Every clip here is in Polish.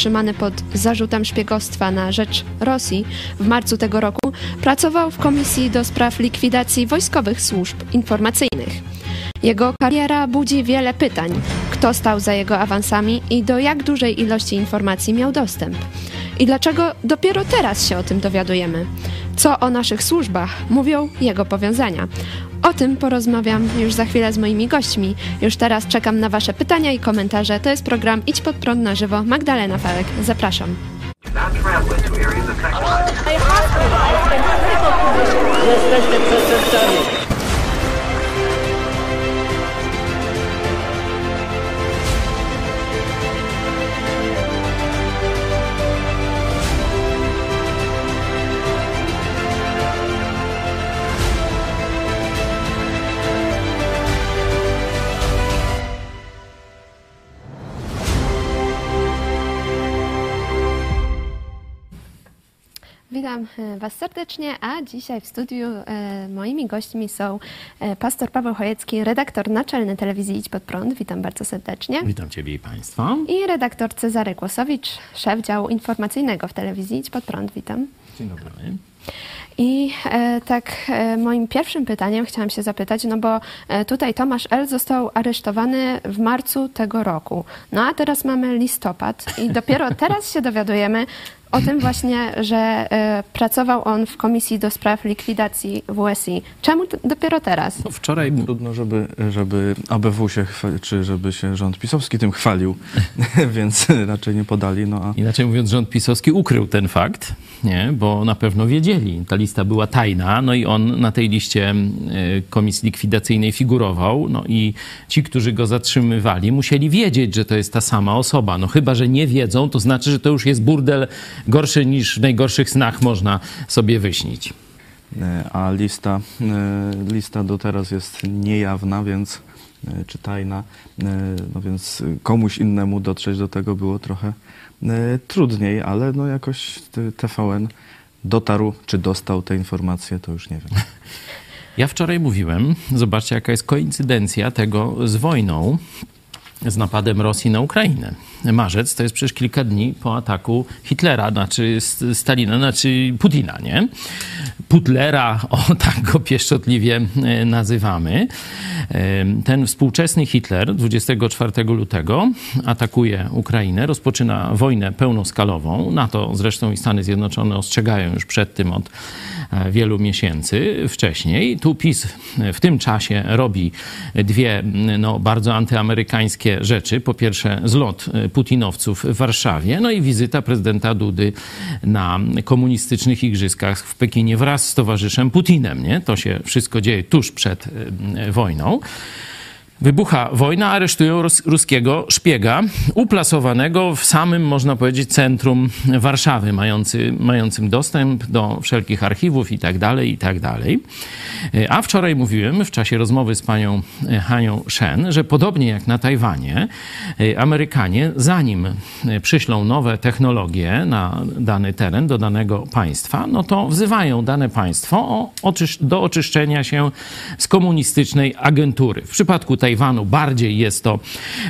zatrzymany pod zarzutem szpiegostwa na rzecz Rosji w marcu tego roku, pracował w Komisji do Spraw Likwidacji Wojskowych Służb Informacyjnych. Jego kariera budzi wiele pytań. Kto stał za jego awansami i do jak dużej ilości informacji miał dostęp? I dlaczego dopiero teraz się o tym dowiadujemy? Co o naszych służbach mówią jego powiązania? O tym porozmawiam już za chwilę z moimi gośćmi. Już teraz czekam na Wasze pytania i komentarze. To jest program Idź pod prąd na żywo. Magdalena Falek, zapraszam. Jesteśmy przestępcami. Witam e, Was serdecznie, a dzisiaj w studiu e, moimi gośćmi są e, pastor Paweł Chojecki, redaktor naczelny telewizji Idź Pod Prąd. Witam bardzo serdecznie. Witam Ciebie i Państwa. I redaktor Cezary Kłosowicz, szef działu informacyjnego w telewizji Idź Pod Prąd. Witam. Dzień dobry. I e, tak e, moim pierwszym pytaniem chciałam się zapytać, no bo e, tutaj Tomasz L. został aresztowany w marcu tego roku. No a teraz mamy listopad i dopiero teraz się dowiadujemy o tym właśnie, że e, pracował on w Komisji do Spraw Likwidacji WSI. Czemu t- dopiero teraz? No, wczoraj Trudno, żeby, żeby ABW się, chwa- czy żeby się rząd pisowski tym chwalił, więc raczej nie podali. No a Inaczej mówiąc, rząd pisowski ukrył ten fakt, nie? bo na pewno wiedzieli. Ta lista była tajna, no i on na tej liście e, komisji likwidacyjnej figurował. No i ci, którzy go zatrzymywali, musieli wiedzieć, że to jest ta sama osoba. No chyba, że nie wiedzą, to znaczy, że to już jest burdel gorszy niż w najgorszych snach można sobie wyśnić. E, A lista, e, lista do teraz jest niejawna, więc e, czy tajna, no więc komuś innemu dotrzeć do tego było trochę trudniej, ale no jakoś TVN dotarł, czy dostał te informacje, to już nie wiem. Ja wczoraj mówiłem, zobaczcie jaka jest koincydencja tego z wojną, z napadem Rosji na Ukrainę. Marzec to jest przecież kilka dni po ataku Hitlera, znaczy Stalina, znaczy Putina, nie? Putlera, o tak go pieszczotliwie e, nazywamy. Ten współczesny Hitler 24 lutego atakuje Ukrainę, rozpoczyna wojnę pełnoskalową. NATO zresztą i Stany Zjednoczone ostrzegają już przed tym od wielu miesięcy wcześniej. Tu PiS w tym czasie robi dwie no, bardzo antyamerykańskie rzeczy. Po pierwsze zlot e, putinowców w Warszawie, no i wizyta prezydenta Dudy na komunistycznych igrzyskach w Pekinie wraz z towarzyszem Putinem. Nie? To się wszystko dzieje tuż przed e, wojną. Wybucha wojna, aresztują rus ruskiego szpiega, uplasowanego w samym, można powiedzieć, centrum Warszawy, mający, mającym dostęp do wszelkich archiwów i tak dalej, i tak. E, A wczoraj mówiłem w czasie rozmowy z panią e, Hanią Shen, że podobnie jak na Tajwanie, e, Amerykanie, zanim przyślą nowe technologie na dany teren, do danego państwa, no to wzywają dane państwo o, do oczyszczenia się z komunistycznej agentury. W przypadku Tajwanu bardziej jest to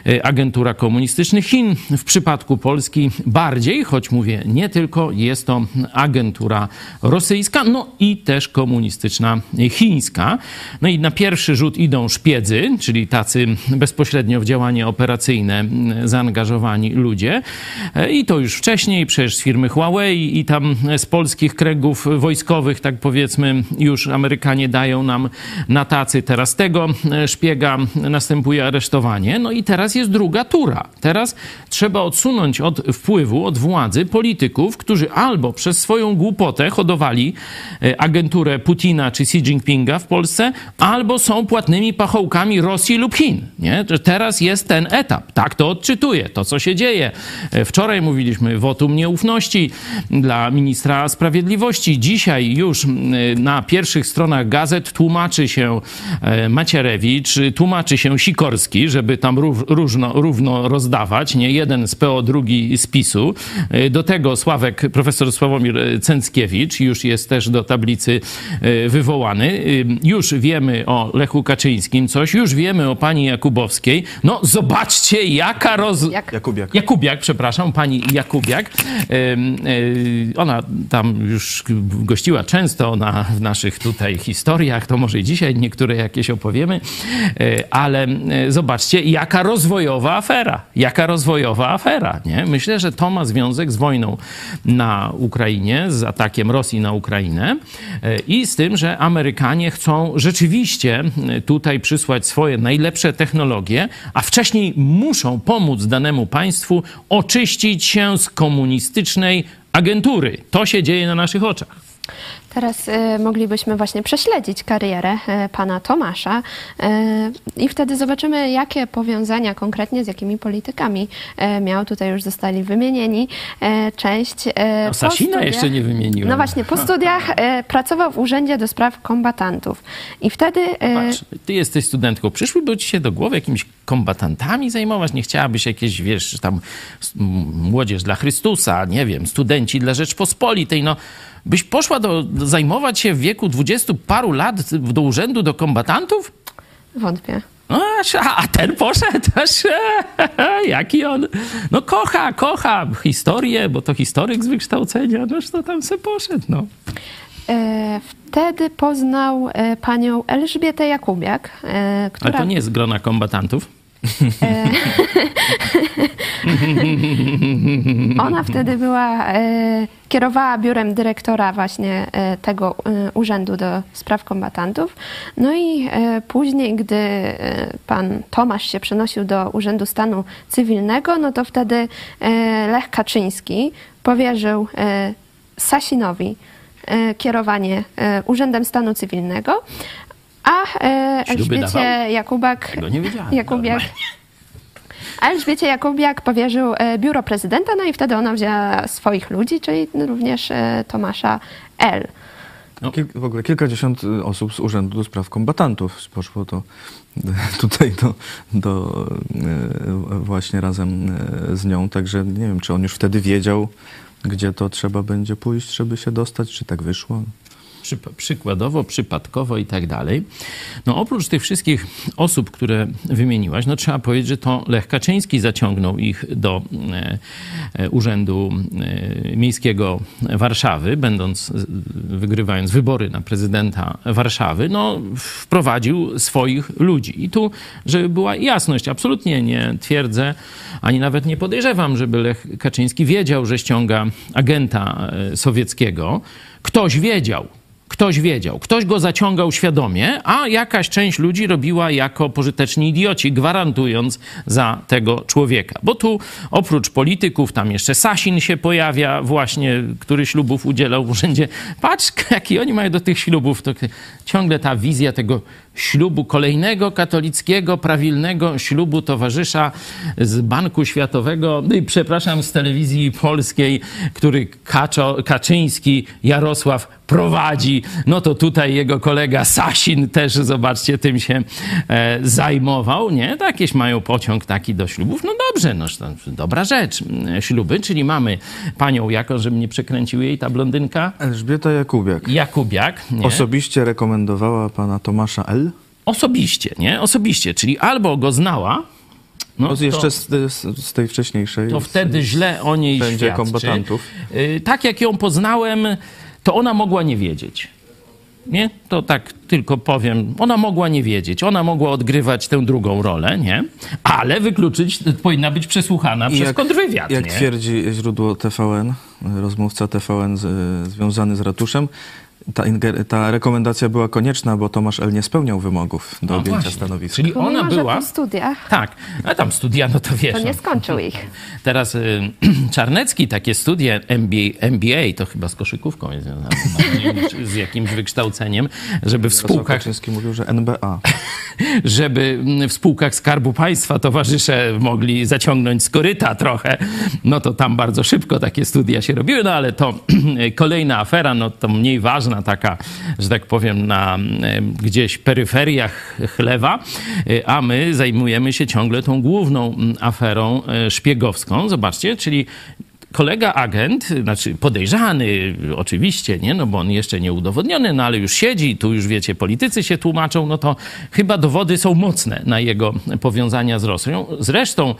e, agentura komunistycznych Chin, w przypadku Polski bardziej, choć mówię nie tylko, jest to agentura rosyjska, no i też komunistyczna chińska. No i na pierwszy rzut idą szpiedzy, czyli tacy bezpośrednio w działanie operacyjne mm, zaangażowani ludzie. E, I to już wcześniej, przecież z firmy Huawei i tam z polskich kręgów wojskowych, tak powiedzmy, już Amerykanie dają nam na tacy teraz tego e, szpiega, następuje aresztowanie. No i teraz jest druga tura. Teraz trzeba odsunąć od wpływu, od władzy polityków, którzy albo przez swoją głupotę hodowali e, agenturę Putina czy Xi Jinpinga w Polsce, albo są płatnymi pachołkami Rosji lub Chin. Nie? Teraz jest ten etap. Tak to odczytuję, to co się dzieje. E, Wczoraj mówiliśmy wotum nieufności dla ministra sprawiedliwości. Dzisiaj już m, na pierwszych stronach gazet tłumaczy się e, Macierewicz, tłumaczy się Sikorski, żeby tam rów, różno, równo rozdawać, nie? Jeden z PO, drugi z PiSu. Y, Do tego Sławek, profesor Sławomir Cęckiewicz już jest też do tablicy y, wywołany. Y, Już wiemy o Lechu Kaczyńskim coś, już wiemy o pani Jakubowskiej. No zobaczcie, jaka roz... Jak Jakubiak. Jakubiak, przepraszam, pani Jakubiak. Ona tam już gościła często na, w naszych tutaj historiach, to może i dzisiaj niektóre jakieś opowiemy, Y, ale y, zobaczcie, jaka rozwojowa afera. Jaka rozwojowa afera, nie? Myślę, że to ma związek z wojną na Ukrainie, z atakiem Rosji na Ukrainę y, i z tym, że Amerykanie chcą rzeczywiście y, tutaj przysłać swoje najlepsze technologie, a wcześniej muszą pomóc danemu państwu oczyścić się z komunistycznej agentury. To się dzieje na naszych oczach. Teraz e, moglibyśmy właśnie prześledzić karierę e, pana Tomasza e, i wtedy zobaczymy, jakie powiązania konkretnie z jakimi politykami miał. Tutaj już zostali wymienieni. Część. No, Sasina jeszcze nie wymieniłem. No właśnie, po studiach pracował w Urzędzie do Spraw Kombatantów. I wtedy. Patrz, ty jesteś studentką. Przyszłyby ci się do głowy jakimiś kombatantami zajmować? Nie chciałabyś jakieś, wiesz, tam młodzież dla Chrystusa, nie wiem, studenci dla Rzeczpospolitej, no. Byś poszła do, zajmować się w wieku dwudziestu paru lat do urzędu do kombatantów? wątpię. No, a a ten poszedł. Jaki on. No kocha, kocha historię, bo to historyk z wykształcenia. Noż to tam se poszedł, no. E, Wtedy poznał e, panią Elżbietę Jakubiak, e, Ale która to nie jest grona kombatantów. Ona wtedy była, e, kierowała biurem dyrektora właśnie e, tego e, urzędu do spraw kombatantów. No i e, później, gdy e, pan Tomasz się przenosił do Urzędu Stanu Cywilnego, no to wtedy e, Lech Kaczyński powierzył e, Sasinowi e, kierowanie e, Urzędem Stanu Cywilnego, a e, Elżbiecie? Jakubak, Tego nie wiedziałem. Jakubiak a Elżbiecie Jakubiak powierzył e, biuro prezydenta, no i wtedy ona wzięła swoich ludzi, czyli również e, Tomasza L. Kil, w ogóle kilkadziesiąt y, osób z Urzędu do Spraw Kombatantów poszło to tutaj do, do właśnie razem z nią, także nie wiem, czy on już wtedy wiedział, gdzie to trzeba będzie pójść, żeby się dostać, czy tak wyszło. Przyp- przykładowo, przypadkowo i tak dalej. No oprócz tych wszystkich osób, które wymieniłaś, no trzeba powiedzieć, że to Lech Kaczyński zaciągnął ich do e, e, Urzędu e, Miejskiego Warszawy, będąc, wygrywając wybory na prezydenta Warszawy, no wprowadził swoich ludzi. I tu, żeby była jasność, absolutnie nie twierdzę, ani nawet nie podejrzewam, żeby Lech Kaczyński wiedział, że ściąga agenta sowieckiego. Ktoś wiedział, Ktoś wiedział, ktoś go zaciągał świadomie, a jakaś część ludzi robiła jako pożyteczni idioci, gwarantując za tego człowieka. Bo tu oprócz polityków, tam jeszcze Sasin się pojawia, właśnie, który ślubów udzielał w urzędzie. Patrz, jaki oni mają do tych ślubów. To ciągle ta wizja tego ślubu, kolejnego katolickiego, prawilnego ślubu towarzysza z Banku Światowego, no i przepraszam, z telewizji polskiej, który Kaczo, Kaczyński, Jarosław prowadzi. No to tutaj jego kolega Sasin też, zobaczcie, tym się e, zajmował, nie? Takieś mają pociąg taki do ślubów. No dobrze, no dobra rzecz. Śluby, czyli mamy panią jako, żeby nie przekręcił jej ta blondynka, Elżbieta Jakubiak Jakubiak, nie? osobiście rekomendowała pana Tomasza L. Osobiście, nie? Osobiście, czyli albo go znała, no to, jeszcze z, z, tej wcześniejszej. to wtedy źle o niej Będzie świadczy. kombatantów. Y, Tak jak ją poznałem, to ona mogła nie wiedzieć. Nie? To tak tylko powiem. Ona mogła nie wiedzieć. Ona mogła odgrywać tę drugą rolę, nie? Ale wykluczyć powinna być przesłuchana I przez jak- kontrwywiad, Jak nie? twierdzi źródło TVN, rozmówca TVN z, związany z ratuszem, ta, inger- ta rekomendacja była konieczna, bo Tomasz L. nie spełniał wymogów do No objęcia właśnie. stanowiska. Czyli ona Pomimo, że była... po studiach Tak, a tam studia, no to wiesz. to no. nie skończył ich. Teraz y, Czarnecki takie studia MBA, MBA, to chyba z koszykówką jest związane, niż z jakimś wykształceniem, żeby w spółkach Kaczyński mówił, że NBA. żeby w spółkach Skarbu Państwa towarzysze mogli zaciągnąć z koryta trochę, no to tam bardzo szybko takie studia się robiły, no ale to kolejna afera, no to mniej ważna, taka, że tak powiem, na gdzieś peryferiach chlewa, a my zajmujemy się ciągle tą główną aferą e, szpiegowską. Zobaczcie, czyli kolega agent, znaczy podejrzany oczywiście, nie, no bo on jeszcze nie udowodniony, no ale już siedzi, tu już wiecie, politycy się tłumaczą, no to chyba dowody są mocne na jego powiązania z Rosją. Zresztą,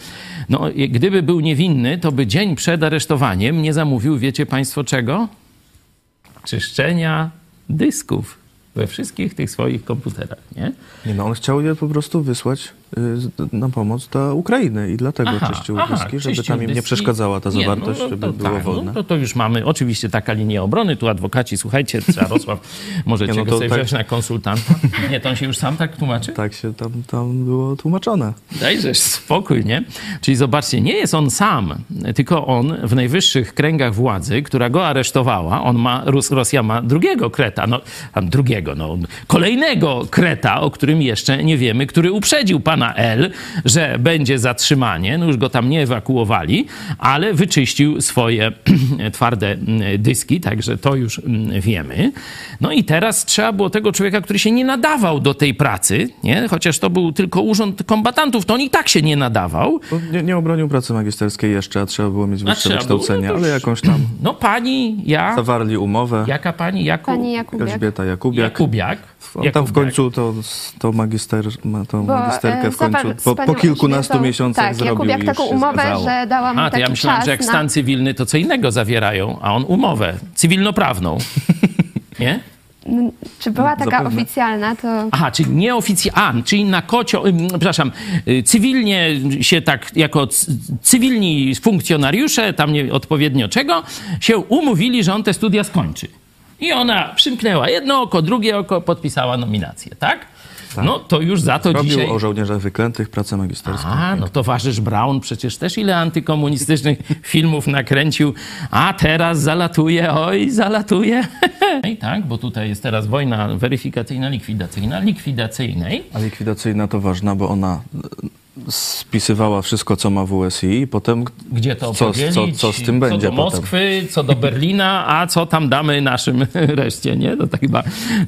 no gdyby był niewinny, to by dzień przed aresztowaniem nie zamówił, wiecie państwo czego? Czyszczenia dysków we wszystkich tych swoich komputerach, nie? Nie no, on chciał je po prostu wysłać na pomoc do Ukrainy i dlatego Aha, czyścił dyski, żeby tam im nie przeszkadzała ta Nie, zawartość, no, no, żeby to było tak, wolne. No, to, to już mamy oczywiście taka linia obrony. Tu adwokaci, słuchajcie, Jarosław, możecie Nie, no go sobie tak- wziąć na konsultanta. Nie, to on się już sam tak tłumaczy? Tak się tam, tam było tłumaczone. Dajżeż spokój, nie? Czyli zobaczcie, nie jest on sam, tylko on w najwyższych kręgach władzy, która go aresztowała, on ma, Rosja ma drugiego kreta, no drugiego, no kolejnego kreta, o którym jeszcze nie wiemy, który uprzedził pana L, że będzie zatrzymanie, no już go tam nie ewakuowali, ale wyczyścił swoje twarde mm, dyski, także to już mm, wiemy. No i teraz trzeba było tego człowieka, który się nie nadawał do tej pracy, nie? chociaż to był tylko urząd kombatantów, to on i tak się nie nadawał. Nie, nie obronił pracy magisterskiej jeszcze, a trzeba było mieć wyższe wykształcenie, no ale jakąś tam No pani, ja, zawarli umowę. jaka pani? Jaku... Pani Jakubiak. Elżbieta Jakubiak. Jakubiak. On tam w Jakubiak. końcu to, to magister, ma tą Bo, magisterkę e, w końcu po, po kilkunastu Elżbietą- miesiącach tak, zrobił Jakubiak i taką umowę, że dałam mu A, to taki ja myślałem, czas że jak na... stan cywilny to co innego zawierają, a on umowę cywilnoprawną. Nie? Czy była taka Zapewne. oficjalna, to... Aha, czyli nieoficjalnie, czyli na kocio, przepraszam, y, cywilnie się tak, jako cywilni funkcjonariusze, tam nie odpowiednio czego, się umówili, że on te studia skończy. I ona przymknęła jedno oko, drugie oko, podpisała nominację, tak? No to już za to Robił dzisiaj... o żołnierzach wyklętych pracę magisterską. A, no towarzysz Brown przecież też ile antykomunistycznych filmów nakręcił, a teraz zalatuje, oj, zalatuje. I tak, bo tutaj jest teraz wojna weryfikacyjna, likwidacyjna, likwidacyjnej. A likwidacyjna to ważna, bo ona spisywała wszystko, co ma w USI i potem Gdzie to co, co, co z tym będzie co do Moskwy, co do Berlina, a co tam damy naszym reszcie, nie? To chyba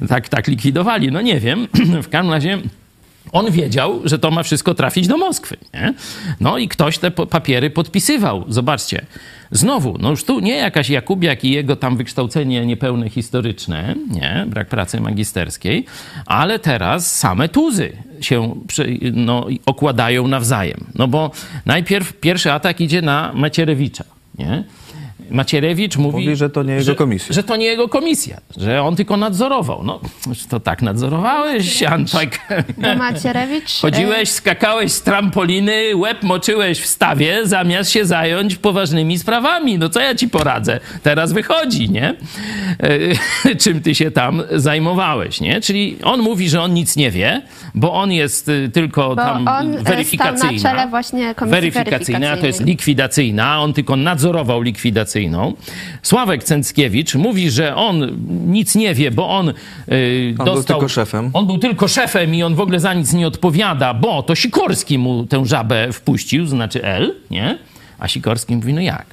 tak, tak likwidowali. No nie wiem. W każdym razie on wiedział, że to ma wszystko trafić do Moskwy. Nie? No i ktoś te papiery podpisywał. Zobaczcie. Znowu, no już tu nie jakaś Jakubiak i jego tam wykształcenie niepełne historyczne, nie, brak pracy magisterskiej, ale teraz same tuzy się no, okładają nawzajem. No bo najpierw pierwszy atak idzie na Macierewicza, nie? Macierewicz mówi, Mówi, że to nie jego komisja. Że to nie jego komisja, że on tylko nadzorował. No, to tak nadzorowałeś, Antek. Bo Macierewicz... Chodziłeś, skakałeś z trampoliny, łeb moczyłeś w stawie, zamiast się zająć poważnymi sprawami. No co ja ci poradzę? Teraz wychodzi, nie? E, Czym ty się tam zajmowałeś, nie? Czyli on mówi, że on nic nie wie, bo on jest y, tylko Bo tam on, e, weryfikacyjna. stał na czele właśnie komisji weryfikacyjna, to jest likwidacyjna, on tylko nadzorował Sławek Cęckiewicz mówi, że on nic nie wie, bo on, yy, On był dostał... tylko szefem. On był tylko szefem i on w ogóle za nic nie odpowiada, bo to Sikorski mu tę żabę wpuścił, znaczy L, nie? A Sikorski mówi, no jak?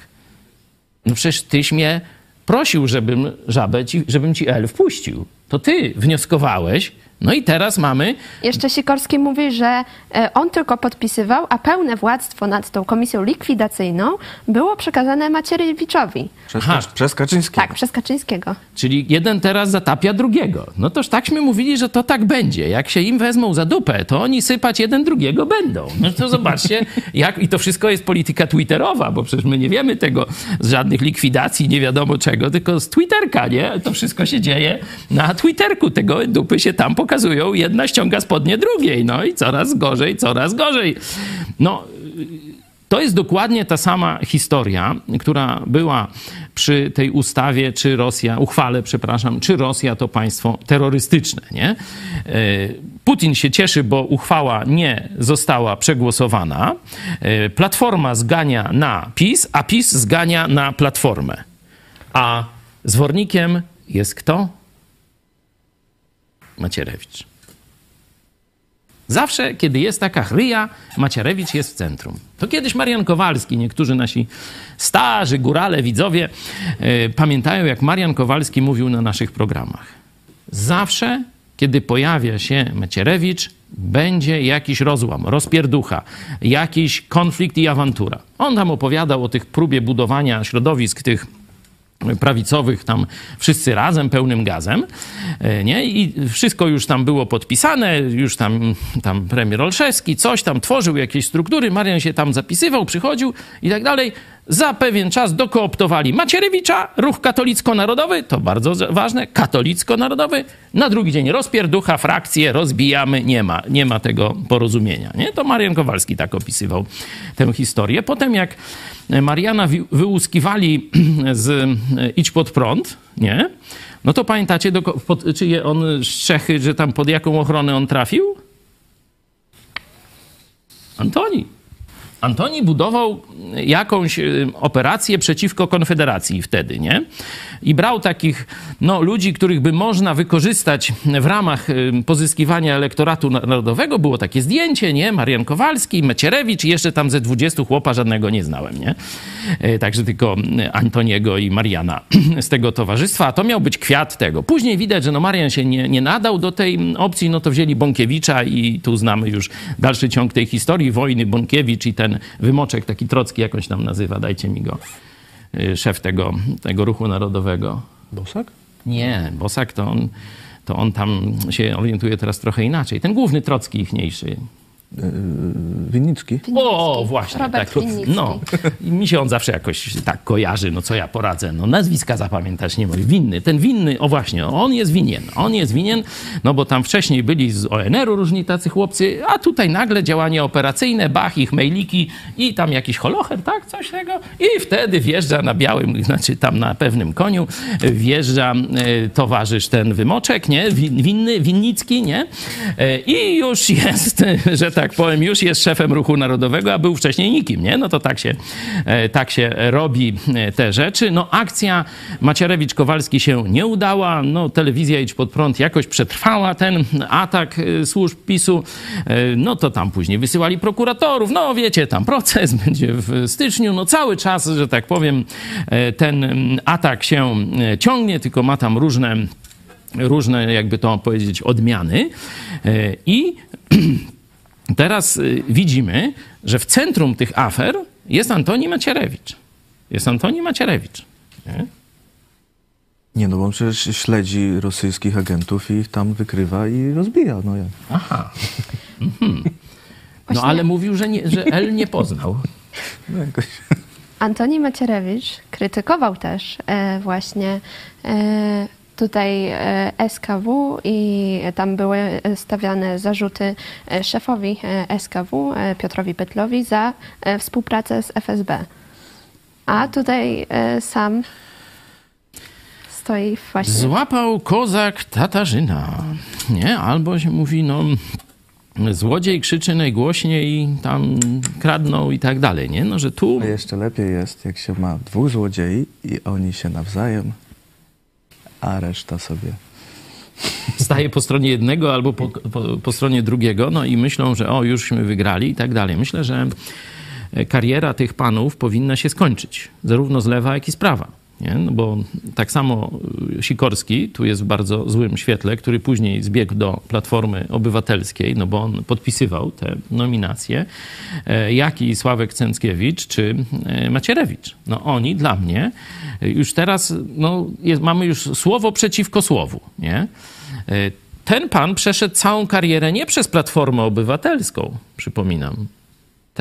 No przecież tyś mnie prosił, żebym żabę ci, żebym ci L wpuścił. To ty wnioskowałeś, no i teraz mamy Jeszcze Sikorski mówi, że e, on tylko podpisywał, a pełne władztwo nad tą komisją likwidacyjną było przekazane Macierewiczowi. Przez, Aha. przez Kaczyńskiego. Tak, przez Kaczyńskiego. Czyli jeden teraz zatapia drugiego. No toż takśmy mówili, że to tak będzie. Jak się im wezmą za dupę, to oni sypać jeden drugiego będą. No to zobaczcie, jak i to wszystko jest polityka twitterowa, bo przecież my nie wiemy tego z żadnych likwidacji, nie wiadomo czego, tylko z Twitterka, nie? To wszystko się dzieje na Twitterku. Tego dupy się tam pokazują. Jedna ściąga spodnie drugiej. No i coraz gorzej, coraz gorzej. No, to jest dokładnie ta sama historia, która była przy tej ustawie, czy Rosja, uchwale, przepraszam, czy Rosja to państwo terrorystyczne, nie? E, Putin się cieszy, bo uchwała nie została przegłosowana. E, Platforma zgania na PiS, a PiS zgania na Platformę. A zwornikiem jest kto? Macierewicz. Zawsze, kiedy jest taka chryja, Macierewicz jest w centrum. To kiedyś Marian Kowalski, niektórzy nasi starzy górale, widzowie, yy, pamiętają, jak Marian Kowalski mówił na naszych programach. Zawsze, kiedy pojawia się Macierewicz, będzie jakiś rozłam, rozpierducha, jakiś konflikt i awantura. On tam opowiadał o tych próbie budowania środowisk tych prawicowych tam wszyscy razem, pełnym gazem, e, nie? I wszystko już tam było podpisane, już tam, tam premier Olszewski coś tam tworzył, jakieś struktury, Marian się tam zapisywał, przychodził i tak dalej. Za pewien czas dokooptowali Macierewicza, ruch katolicko-narodowy, to bardzo ważne, katolicko-narodowy. Na drugi dzień rozpierducha, frakcje, rozbijamy, nie ma, nie ma tego porozumienia. Nie? To Marian Kowalski tak opisywał tę historię. Potem jak Mariana wyłuskiwali z Idź pod prąd, nie? No to pamiętacie, do, pod, czyje on Czechy, że tam pod jaką ochronę on trafił? Antoni. Antoni budował jakąś y, operację przeciwko Konfederacji wtedy, nie? I brał takich no, ludzi, których by można wykorzystać w ramach y, pozyskiwania elektoratu narodowego. Było takie zdjęcie, nie? Marian Kowalski, Macierewicz i jeszcze tam ze 20 chłopa żadnego nie znałem, nie? E, także tylko Antoniego i Mariana z tego towarzystwa. A to miał być kwiat tego. Później widać, że no Marian się nie, nie nadał do tej opcji, no to wzięli Bąkiewicza i tu znamy już dalszy ciąg tej historii, wojny Bąkiewicz i ten wymoczek taki trocki, jakąś tam nazywa, dajcie mi go, y, szef tego, tego ruchu narodowego. Bosak? Nie, Bosak to on, to on tam się orientuje teraz trochę inaczej. Ten główny trocki ichniejszy. Yy, Winnicki. O, właśnie. Robert tak, Winnicki. no. I mi się on zawsze jakoś tak kojarzy, no co ja poradzę. No nazwiska zapamiętać nie mogę. Winny, ten winny, o właśnie, on jest winien. On jest winien, no bo tam wcześniej byli z ONR-u różni tacy chłopcy, a tutaj nagle działanie operacyjne, bach, ich mailiki i tam jakiś holocher, tak, coś tego. I wtedy wjeżdża na białym, znaczy tam na pewnym koniu, wjeżdża e, towarzysz ten wymoczek, nie, Win, winny, winnicki, nie. E, I już jest, że tak powiem, już jest szefem ruchu narodowego, a był wcześniej nikim, nie? No to tak się, e, tak się robi e, te rzeczy. No akcja Macierewicz-Kowalski się nie udała. No telewizja Idź Pod Prąd jakoś przetrwała ten atak e, służb PiSu. No to tam później wysyłali prokuratorów. No wiecie, tam proces będzie w styczniu. No cały czas, że tak powiem, ten atak się ciągnie, tylko ma tam różne różne, jakby to powiedzieć, odmiany. I teraz y, widzimy, że w centrum tych afer jest Antoni Macierewicz. Jest Antoni Macierewicz. Nie? Nie, no bo on przecież śledzi rosyjskich agentów i ich tam wykrywa i rozbija. No jak? Aha. Mhm. No ale mówił, że, nie, że L nie poznał. No jakoś. Antoni Macierewicz krytykował też e, właśnie e, tutaj e, SKW i tam były stawiane zarzuty e, szefowi e, SKW, Piotrowi Pytlowi, za współpracę z FSB. A tutaj sam stoi właśnie... Złapał kozak Tatarzyna. Nie? Albo się mówi, no złodziej krzyczy najgłośniej i tam kradną i tak dalej, nie? No, że tu... A jeszcze lepiej jest, jak się ma dwóch złodziei i oni się nawzajem, a reszta sobie. staje po stronie jednego albo po, po, po stronie drugiego, no i myślą, że o, jużśmy wygrali i tak dalej. Myślę, że kariera tych panów powinna się skończyć, zarówno z lewa, jak i z prawa. Nie? No bo tak samo Sikorski tu jest w bardzo złym świetle, który później zbiegł do Platformy Obywatelskiej, no bo on podpisywał te nominacje, e, jak i Sławek Cęckiewicz czy e, Macierewicz. No oni dla mnie już teraz, no jest, mamy już słowo przeciwko słowu, nie? E, Ten pan przeszedł całą karierę nie przez Platformę Obywatelską, przypominam,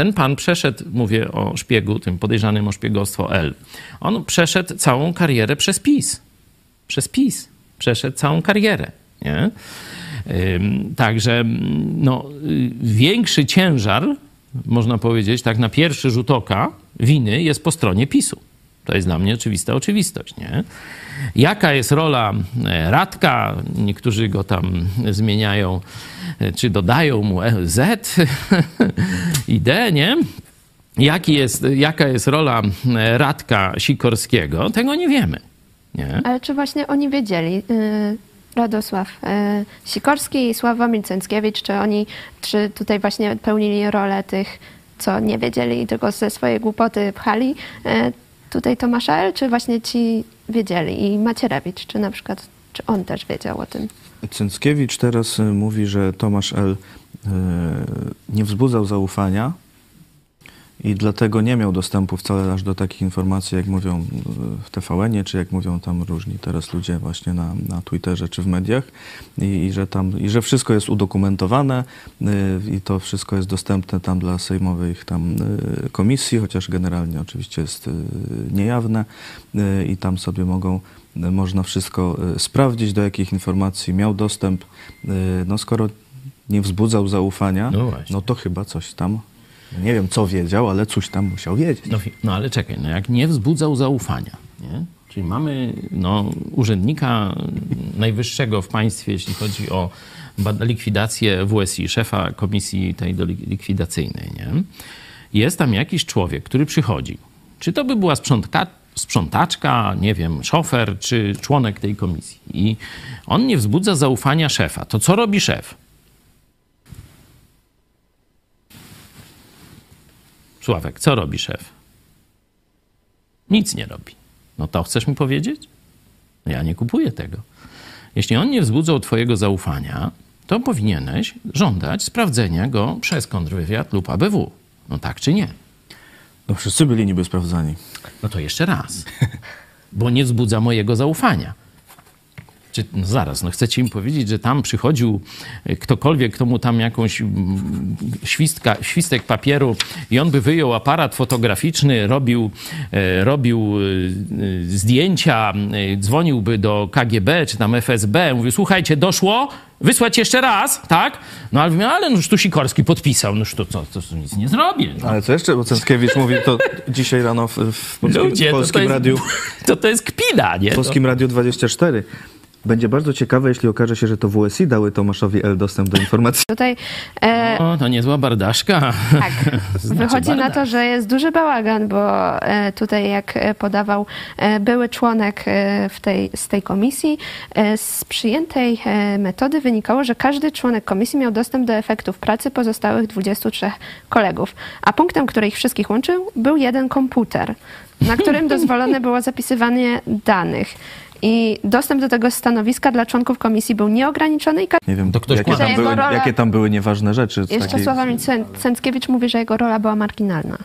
ten pan przeszedł, mówię o szpiegu, tym podejrzanym o szpiegostwo L. On przeszedł całą karierę przez PiS. Przez PiS. Przeszedł całą karierę. Nie? Także no, y, większy ciężar, można powiedzieć, tak na pierwszy rzut oka, winy jest po stronie PiSu. To jest dla mnie oczywista oczywistość. Nie? Jaka jest rola e, Radka? Niektórzy go tam zmieniają, e, czy dodają mu e, Z i D, nie? Jaki jest, jaka jest rola Radka Sikorskiego? Tego nie wiemy. Nie? Ale czy właśnie oni wiedzieli, y, Radosław e, Sikorski i Sławomir Cęckiewicz, czy oni, czy tutaj właśnie pełnili rolę tych, co nie wiedzieli i tylko ze swojej głupoty pchali e, tutaj Tomasza L., czy właśnie ci wiedzieli i Macierewicz, czy na przykład, czy on też wiedział o tym? Cęckiewicz teraz y, mówi, że Tomasz L. y, nie wzbudzał zaufania i dlatego nie miał dostępu wcale aż do takich informacji, jak mówią y, w TVN-ie, czy jak mówią tam różni teraz ludzie właśnie na, na Twitterze czy w mediach i, i, że tam, i że wszystko jest udokumentowane y, i to wszystko jest dostępne tam dla sejmowych tam y, komisji, chociaż generalnie oczywiście jest niejawne i tam sobie mogą można wszystko sprawdzić, do jakich informacji miał dostęp. No skoro nie wzbudzał zaufania, No no to chyba coś tam, nie wiem co wiedział, ale coś tam musiał wiedzieć. No, no ale czekaj, no jak nie wzbudzał zaufania, nie? Czyli mamy no, urzędnika najwyższego w państwie, jeśli chodzi o likwidację WSI, szefa komisji tej likwidacyjnej, nie? Jest tam jakiś człowiek, który przychodzi. Czy to by była sprzątka, sprzątaczka, nie wiem, szofer, czy członek tej komisji. I on nie wzbudza zaufania szefa. To co robi szef? Sławek, co robi szef? Nic nie robi. No to chcesz mi powiedzieć? No ja nie kupuję tego. Jeśli on nie wzbudzał twojego zaufania, to powinieneś żądać sprawdzenia go przez kontrwywiad lub ABW. No tak czy nie? No wszyscy byli niby sprawdzani. No to jeszcze raz. Bo nie wzbudza mojego zaufania. Czy, no zaraz, no chcecie mi powiedzieć, że tam przychodził e, ktokolwiek, kto mu tam jakąś świstka, świstek papieru i on by wyjął aparat fotograficzny, robił, e, robił e, zdjęcia, dzwoniłby do KGB czy tam FSB, mówił, słuchajcie, doszło, wysłać jeszcze raz, tak? No ale, mówię, ale noż tu Sikorski podpisał, noż to co, to, to nic nie zrobię. No. Ale co jeszcze, bo Cęckiewicz mówi to dzisiaj rano w, w Polskim, Ludzie, w to, polskim to, jest, Radiu. to, to jest kpina, nie? W Polskim Radiu 24. Będzie bardzo ciekawe, jeśli okaże się, że to WSI dały Tomaszowi L dostęp do informacji. Tutaj e, O, to niezła bardaszka. Tak. Znaczy Wychodzi na to, że jest duży bałagan, bo e, tutaj, jak e, podawał e, były członek e, w tej, z tej komisji, e, z przyjętej e, metody wynikało, że każdy członek komisji miał dostęp do efektów pracy pozostałych 23 kolegów. A punktem, który ich wszystkich łączył, był jeden komputer, na którym dozwolone było zapisywanie danych. I dostęp do tego stanowiska dla członków komisji był nieograniczony i ka- Nie wiem, To ktoś jakie, tam były, rola- jakie tam były nieważne rzeczy. Jeszcze takiej- Sławomir Cęckiewicz mówi, że jego rola była marginalna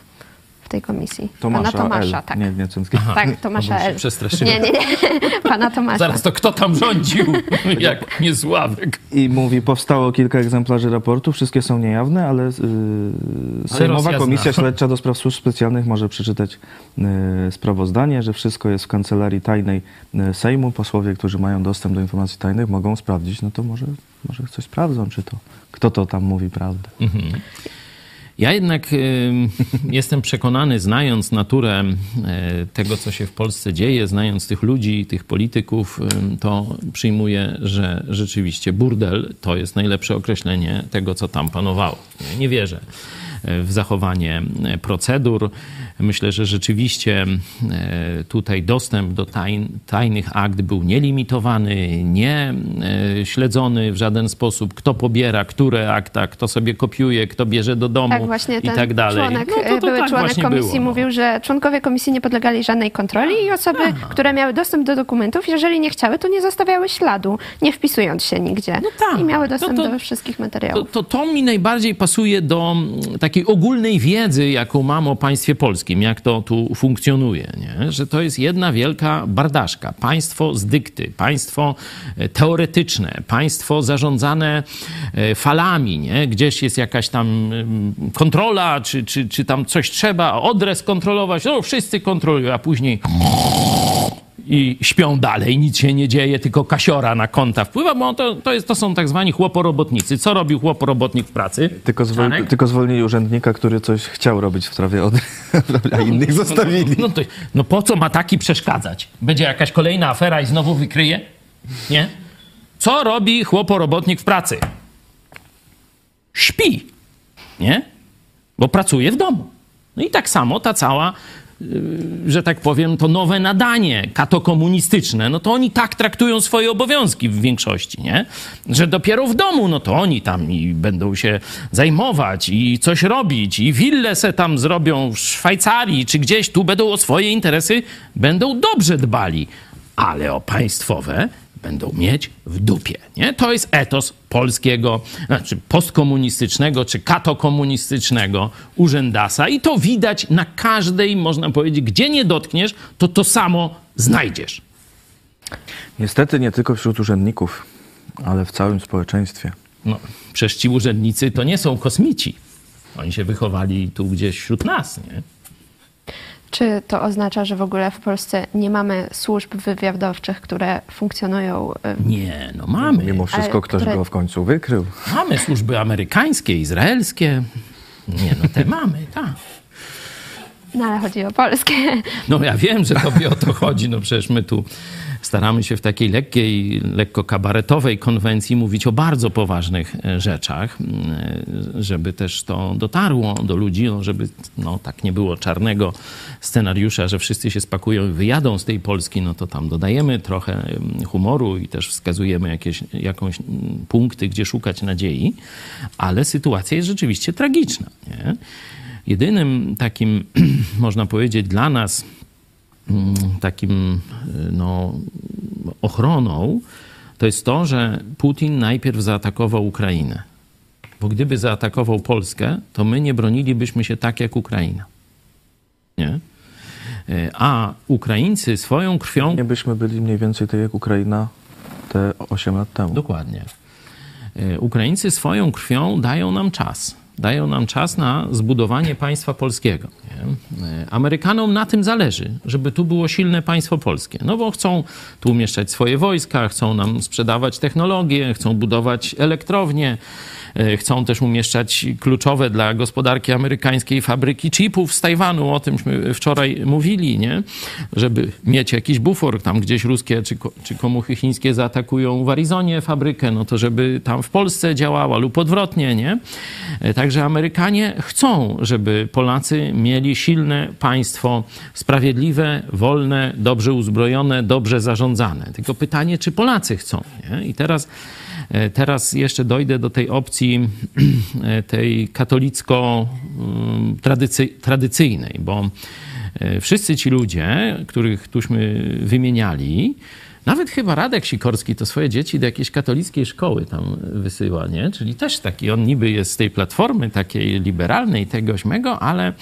w tej komisji. Tomasza, Pana Tomasza, L. tak. Nie, nie Cęckiewicz. Tak, Tomasza L. przestraszyłem. Nie, nie, nie. Pana Tomasza. Zaraz, to kto tam rządził? Jak nie Sławek. I mówi, powstało kilka egzemplarzy raportu, wszystkie są niejawne, ale yy, Sejmowa Rosja Komisja zna. Śledcza do Spraw Służb Specjalnych może przeczytać yy, sprawozdanie, że wszystko jest w kancelarii tajnej yy, Sejmu. Posłowie, którzy mają dostęp do informacji tajnych mogą sprawdzić, no to może, może coś sprawdzą, czy to, kto to tam mówi prawdę. Ja jednak jestem przekonany, znając naturę tego, co się w Polsce dzieje, znając tych ludzi, tych polityków, to przyjmuję, że rzeczywiście burdel to jest najlepsze określenie tego, co tam panowało. Nie, wierzę w zachowanie e, procedur. Myślę, że rzeczywiście e, tutaj dostęp do tajn, tajnych akt był nielimitowany, nie e, śledzony w żaden sposób, kto pobiera, które akta, kto sobie kopiuje, kto bierze do domu Tak, właśnie i tak dalej. członek, No to- to były tak członek komisji było, no. mówił, że członkowie komisji nie podlegali żadnej kontroli i osoby, które miały dostęp do dokumentów, jeżeli nie chciały, to nie zostawiały śladu, nie wpisując się nigdzie. No tak. I miały dostęp No to- do wszystkich To, materiałów. to, to mi najbardziej pasuje do mm, takiej ogólnej wiedzy, jaką mam o państwie polskim, jak to tu funkcjonuje, nie? że to jest jedna wielka bardaszka. Państwo z dykty, państwo e, teoretyczne, państwo zarządzane e, falami, nie? gdzieś jest jakaś tam kontrola, czy, czy, czy tam coś trzeba, odres kontrolować, no wszyscy kontrolują, a później i śpią dalej, nic się nie dzieje, tylko kasiora na konta wpływa, bo to, to, jest, to są tak zwani chłoporobotnicy. Co robił chłoporobotnik w pracy? Tylko, zwol, tylko zwolnili urzędnika, który coś chciał robić w trawie od, a innych zostawili. No, to, no po co ma taki przeszkadzać? Będzie jakaś kolejna afera i znowu wykryje? Nie? Co robi chłoporobotnik w pracy? Śpi, nie? Bo pracuje w domu. No i tak samo ta cała że tak powiem, to nowe nadanie katokomunistyczne, no to oni tak traktują swoje obowiązki w większości, nie? Że dopiero w domu, no to oni tam i będą się zajmować i coś robić i willę se tam zrobią w Szwajcarii czy gdzieś tu będą o swoje interesy, będą dobrze dbali, ale o państwowe będą mieć w dupie. Nie? To jest etos polskiego, znaczy postkomunistycznego czy katokomunistycznego urzędasa i to widać na każdej, można powiedzieć, gdzie nie dotkniesz, to to samo znajdziesz. Niestety nie tylko wśród urzędników, ale w całym społeczeństwie. No, przecież ci urzędnicy to nie są kosmici. Oni się wychowali tu gdzieś wśród nas, nie? Czy to oznacza, że w ogóle w Polsce nie mamy służb wywiadowczych, które funkcjonują? Nie, no mamy. Mimo wszystko Ale ktoś które- go w końcu wykrył. Mamy służby amerykańskie, izraelskie. Nie, no te mamy, tak. No ale chodzi o polskie. No ja wiem, że tobie o to chodzi. No przecież my tu staramy się w takiej lekkiej, lekko kabaretowej konwencji mówić o bardzo poważnych e, rzeczach, e, żeby też to dotarło do ludzi, no żeby no, tak nie było czarnego scenariusza, że wszyscy się spakują i wyjadą z tej Polski, no to tam dodajemy trochę humoru i też wskazujemy jakieś, jakąś punkty, gdzie szukać nadziei, ale sytuacja jest rzeczywiście tragiczna. Nie? Jedynym takim, można powiedzieć, dla nas takim y, no, ochroną to jest to, że Putin najpierw zaatakował Ukrainę. Bo gdyby zaatakował Polskę, to my nie bronilibyśmy się tak jak Ukraina. Nie? Y, A Ukraińcy swoją krwią Nie byśmy byli mniej więcej tak jak Ukraina te 8 lat temu. Dokładnie. E, Ukraińcy swoją krwią dają nam czas. Dają nam czas na zbudowanie państwa polskiego. Nie? E, Amerykanom na tym zależy, żeby tu było silne państwo polskie. No bo chcą tu umieszczać swoje wojska, chcą nam sprzedawać technologię, chcą budować elektrownie, chcą też umieszczać kluczowe dla gospodarki amerykańskiej fabryki chipów z Tajwanu. O tymśmy wczoraj mówili, nie? Żeby mieć jakiś bufor, tam gdzieś ruskie czy, czy komuchy chińskie zaatakują w Arizonie fabrykę, no to żeby tam w Polsce działała lub odwrotnie, nie? E, Także Amerykanie chcą, żeby Polacy mieli silne państwo, sprawiedliwe, wolne, dobrze uzbrojone, dobrze zarządzane. Tylko pytanie, czy Polacy chcą, nie? I teraz E, Teraz jeszcze dojdę do tej opcji e, tej katolicko-tradycyjnej, bo e, wszyscy ci ludzie, których tuśmy wymieniali, nawet chyba Radek Sikorski to swoje dzieci do jakiejś katolickiej szkoły tam wysyła, nie? Czyli też taki, on niby jest z tej platformy takiej liberalnej, tego śmego, ale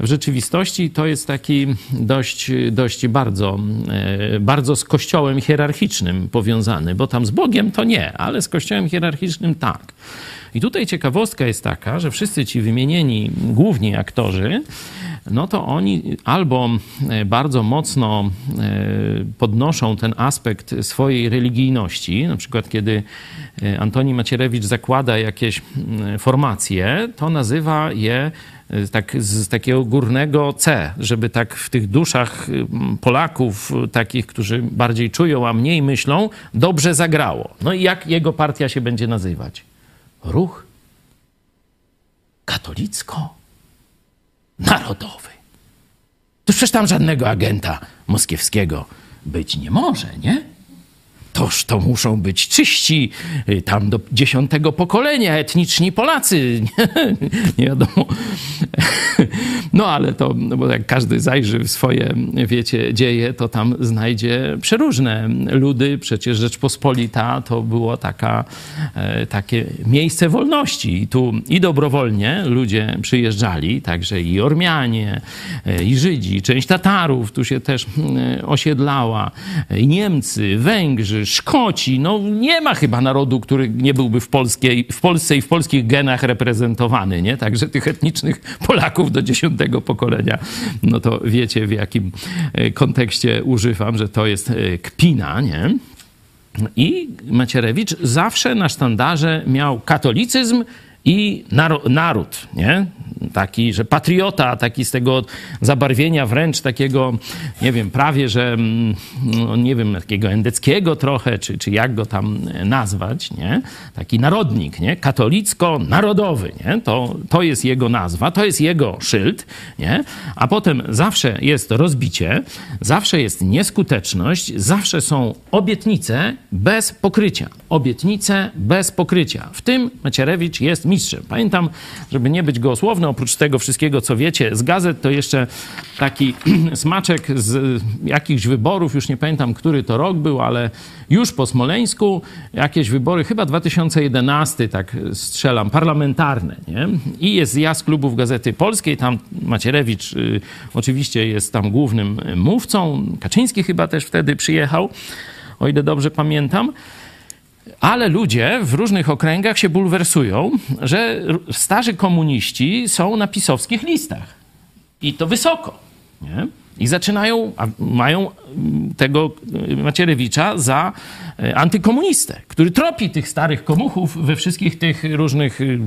w rzeczywistości to jest taki dość, dość bardzo, e, bardzo z kościołem hierarchicznym powiązany, bo tam z Bogiem to nie, ale z kościołem hierarchicznym tak. I tutaj ciekawostka jest taka, że wszyscy ci wymienieni główni aktorzy, no to oni albo e, bardzo mocno e, podnoszą ten aspekt swojej religijności, na przykład kiedy Antoni Macierewicz zakłada jakieś mm, formacje, to nazywa je tak z takiego górnego C, żeby tak w tych duszach mm, Polaków, e, takich, którzy bardziej czują, a mniej myślą, dobrze zagrało. No i jak jego partia się będzie nazywać? Ruch katolicko-narodowy. To przecież tam żadnego agenta moskiewskiego być nie może, nie? Toż to muszą być czyści, y, tam do dziesiątego pokolenia, etniczni Polacy. Nie, nie wiadomo. No ale to, no bo jak każdy zajrzy w swoje, wiecie, dzieje, to tam znajdzie przeróżne ludy. Przecież Rzeczpospolita to było taka, e, takie miejsce wolności. I tu i dobrowolnie ludzie przyjeżdżali, także i Ormianie, e, i Żydzi, część Tatarów tu się też mm, osiedlała, i Niemcy, Węgrzy, Szkoci. No nie ma chyba narodu, który nie byłby w, polskiej, w Polsce i w polskich genach reprezentowany, nie? Także tych etnicznych Polaków do dziesiątego pokolenia, no to wiecie w jakim e, kontekście używam, że to jest e, kpina, nie? I Macierewicz zawsze na sztandarze miał katolicyzm i naród, nie? Taki, że patriota, taki z tego zabarwienia wręcz takiego, nie wiem, prawie, że mm, no, nie wiem, takiego endeckiego trochę, czy, czy jak go tam nazwać, nie? Taki narodnik, nie? Katolicko-narodowy, nie? To, to jest jego nazwa, to jest jego szyld, nie? A potem zawsze jest rozbicie, zawsze jest nieskuteczność, zawsze są obietnice bez pokrycia. Obietnice bez pokrycia. W tym Macierewicz jest mistrzem. Pamiętam, żeby nie być gołosłowny, oprócz tego wszystkiego, co wiecie z gazet, to jeszcze taki smaczek z jakichś wyborów, już nie pamiętam, który to rok był, ale już po Smoleńsku jakieś wybory, chyba 2011, tak strzelam, parlamentarne, nie? I jest zjazd klubów Gazety Polskiej, tam Macierewicz y, oczywiście jest tam głównym mówcą, Kaczyński chyba też wtedy przyjechał, o ile dobrze pamiętam. Ale ludzie w różnych okręgach się bulwersują, że starzy komuniści są na pisowskich listach. I to wysoko. Nie? I zaczynają, mają tego Macierewicza za antykomunistę, który tropi tych starych komuchów we wszystkich tych różnych y,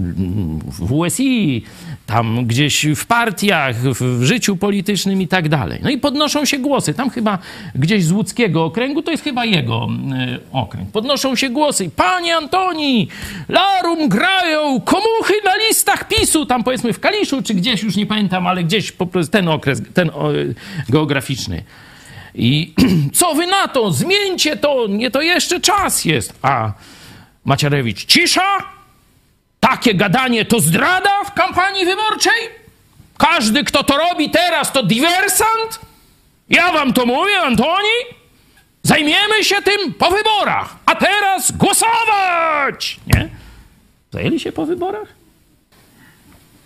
w USI, tam gdzieś w partiach, w życiu politycznym i tak dalej. No i podnoszą się głosy. Tam chyba gdzieś z łódzkiego okręgu, to jest chyba jego okręg. Podnoszą się głosy. Panie Antoni, larum grają komuchy na listach PiSu, tam powiedzmy w Kaliszu, czy gdzieś, już nie pamiętam, ale gdzieś po prostu ten okres, ten geograficzny. I co wy na to? Zmieńcie to, nie to jeszcze czas jest. A Macierewicz, cisza? Takie gadanie to zdrada w kampanii wyborczej? Każdy, kto to robi teraz, to dywersant? Ja wam to mówię, Antoni? Zajmiemy się tym po wyborach, a teraz głosować! Nie? Zajęli się po wyborach?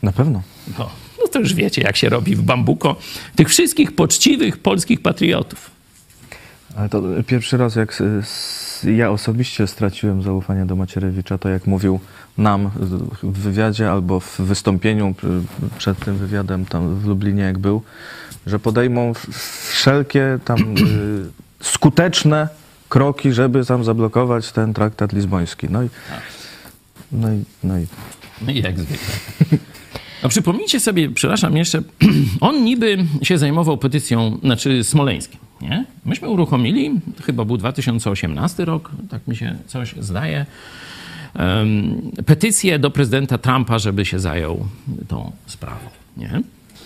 Na pewno. No, no to już wiecie, jak się robi w bambuko tych wszystkich poczciwych polskich patriotów. Ale to pierwszy raz, jak ja osobiście straciłem zaufanie do Macierewicza, to jak mówił nam w wywiadzie albo w wystąpieniu pr- przed tym wywiadem tam w Lublinie, jak był, że podejmą wszelkie tam y, skuteczne kroki, żeby tam zablokować ten traktat lizboński. No i, no i, no i No i jak zwykle. No przypomnijcie sobie, przepraszam jeszcze, on niby się zajmował petycją, znaczy smoleńskim, nie? Myśmy uruchomili, chyba był 2018 rok, tak mi się coś zdaje, em, petycję do prezydenta Trumpa, żeby się zajął tą sprawą, nie?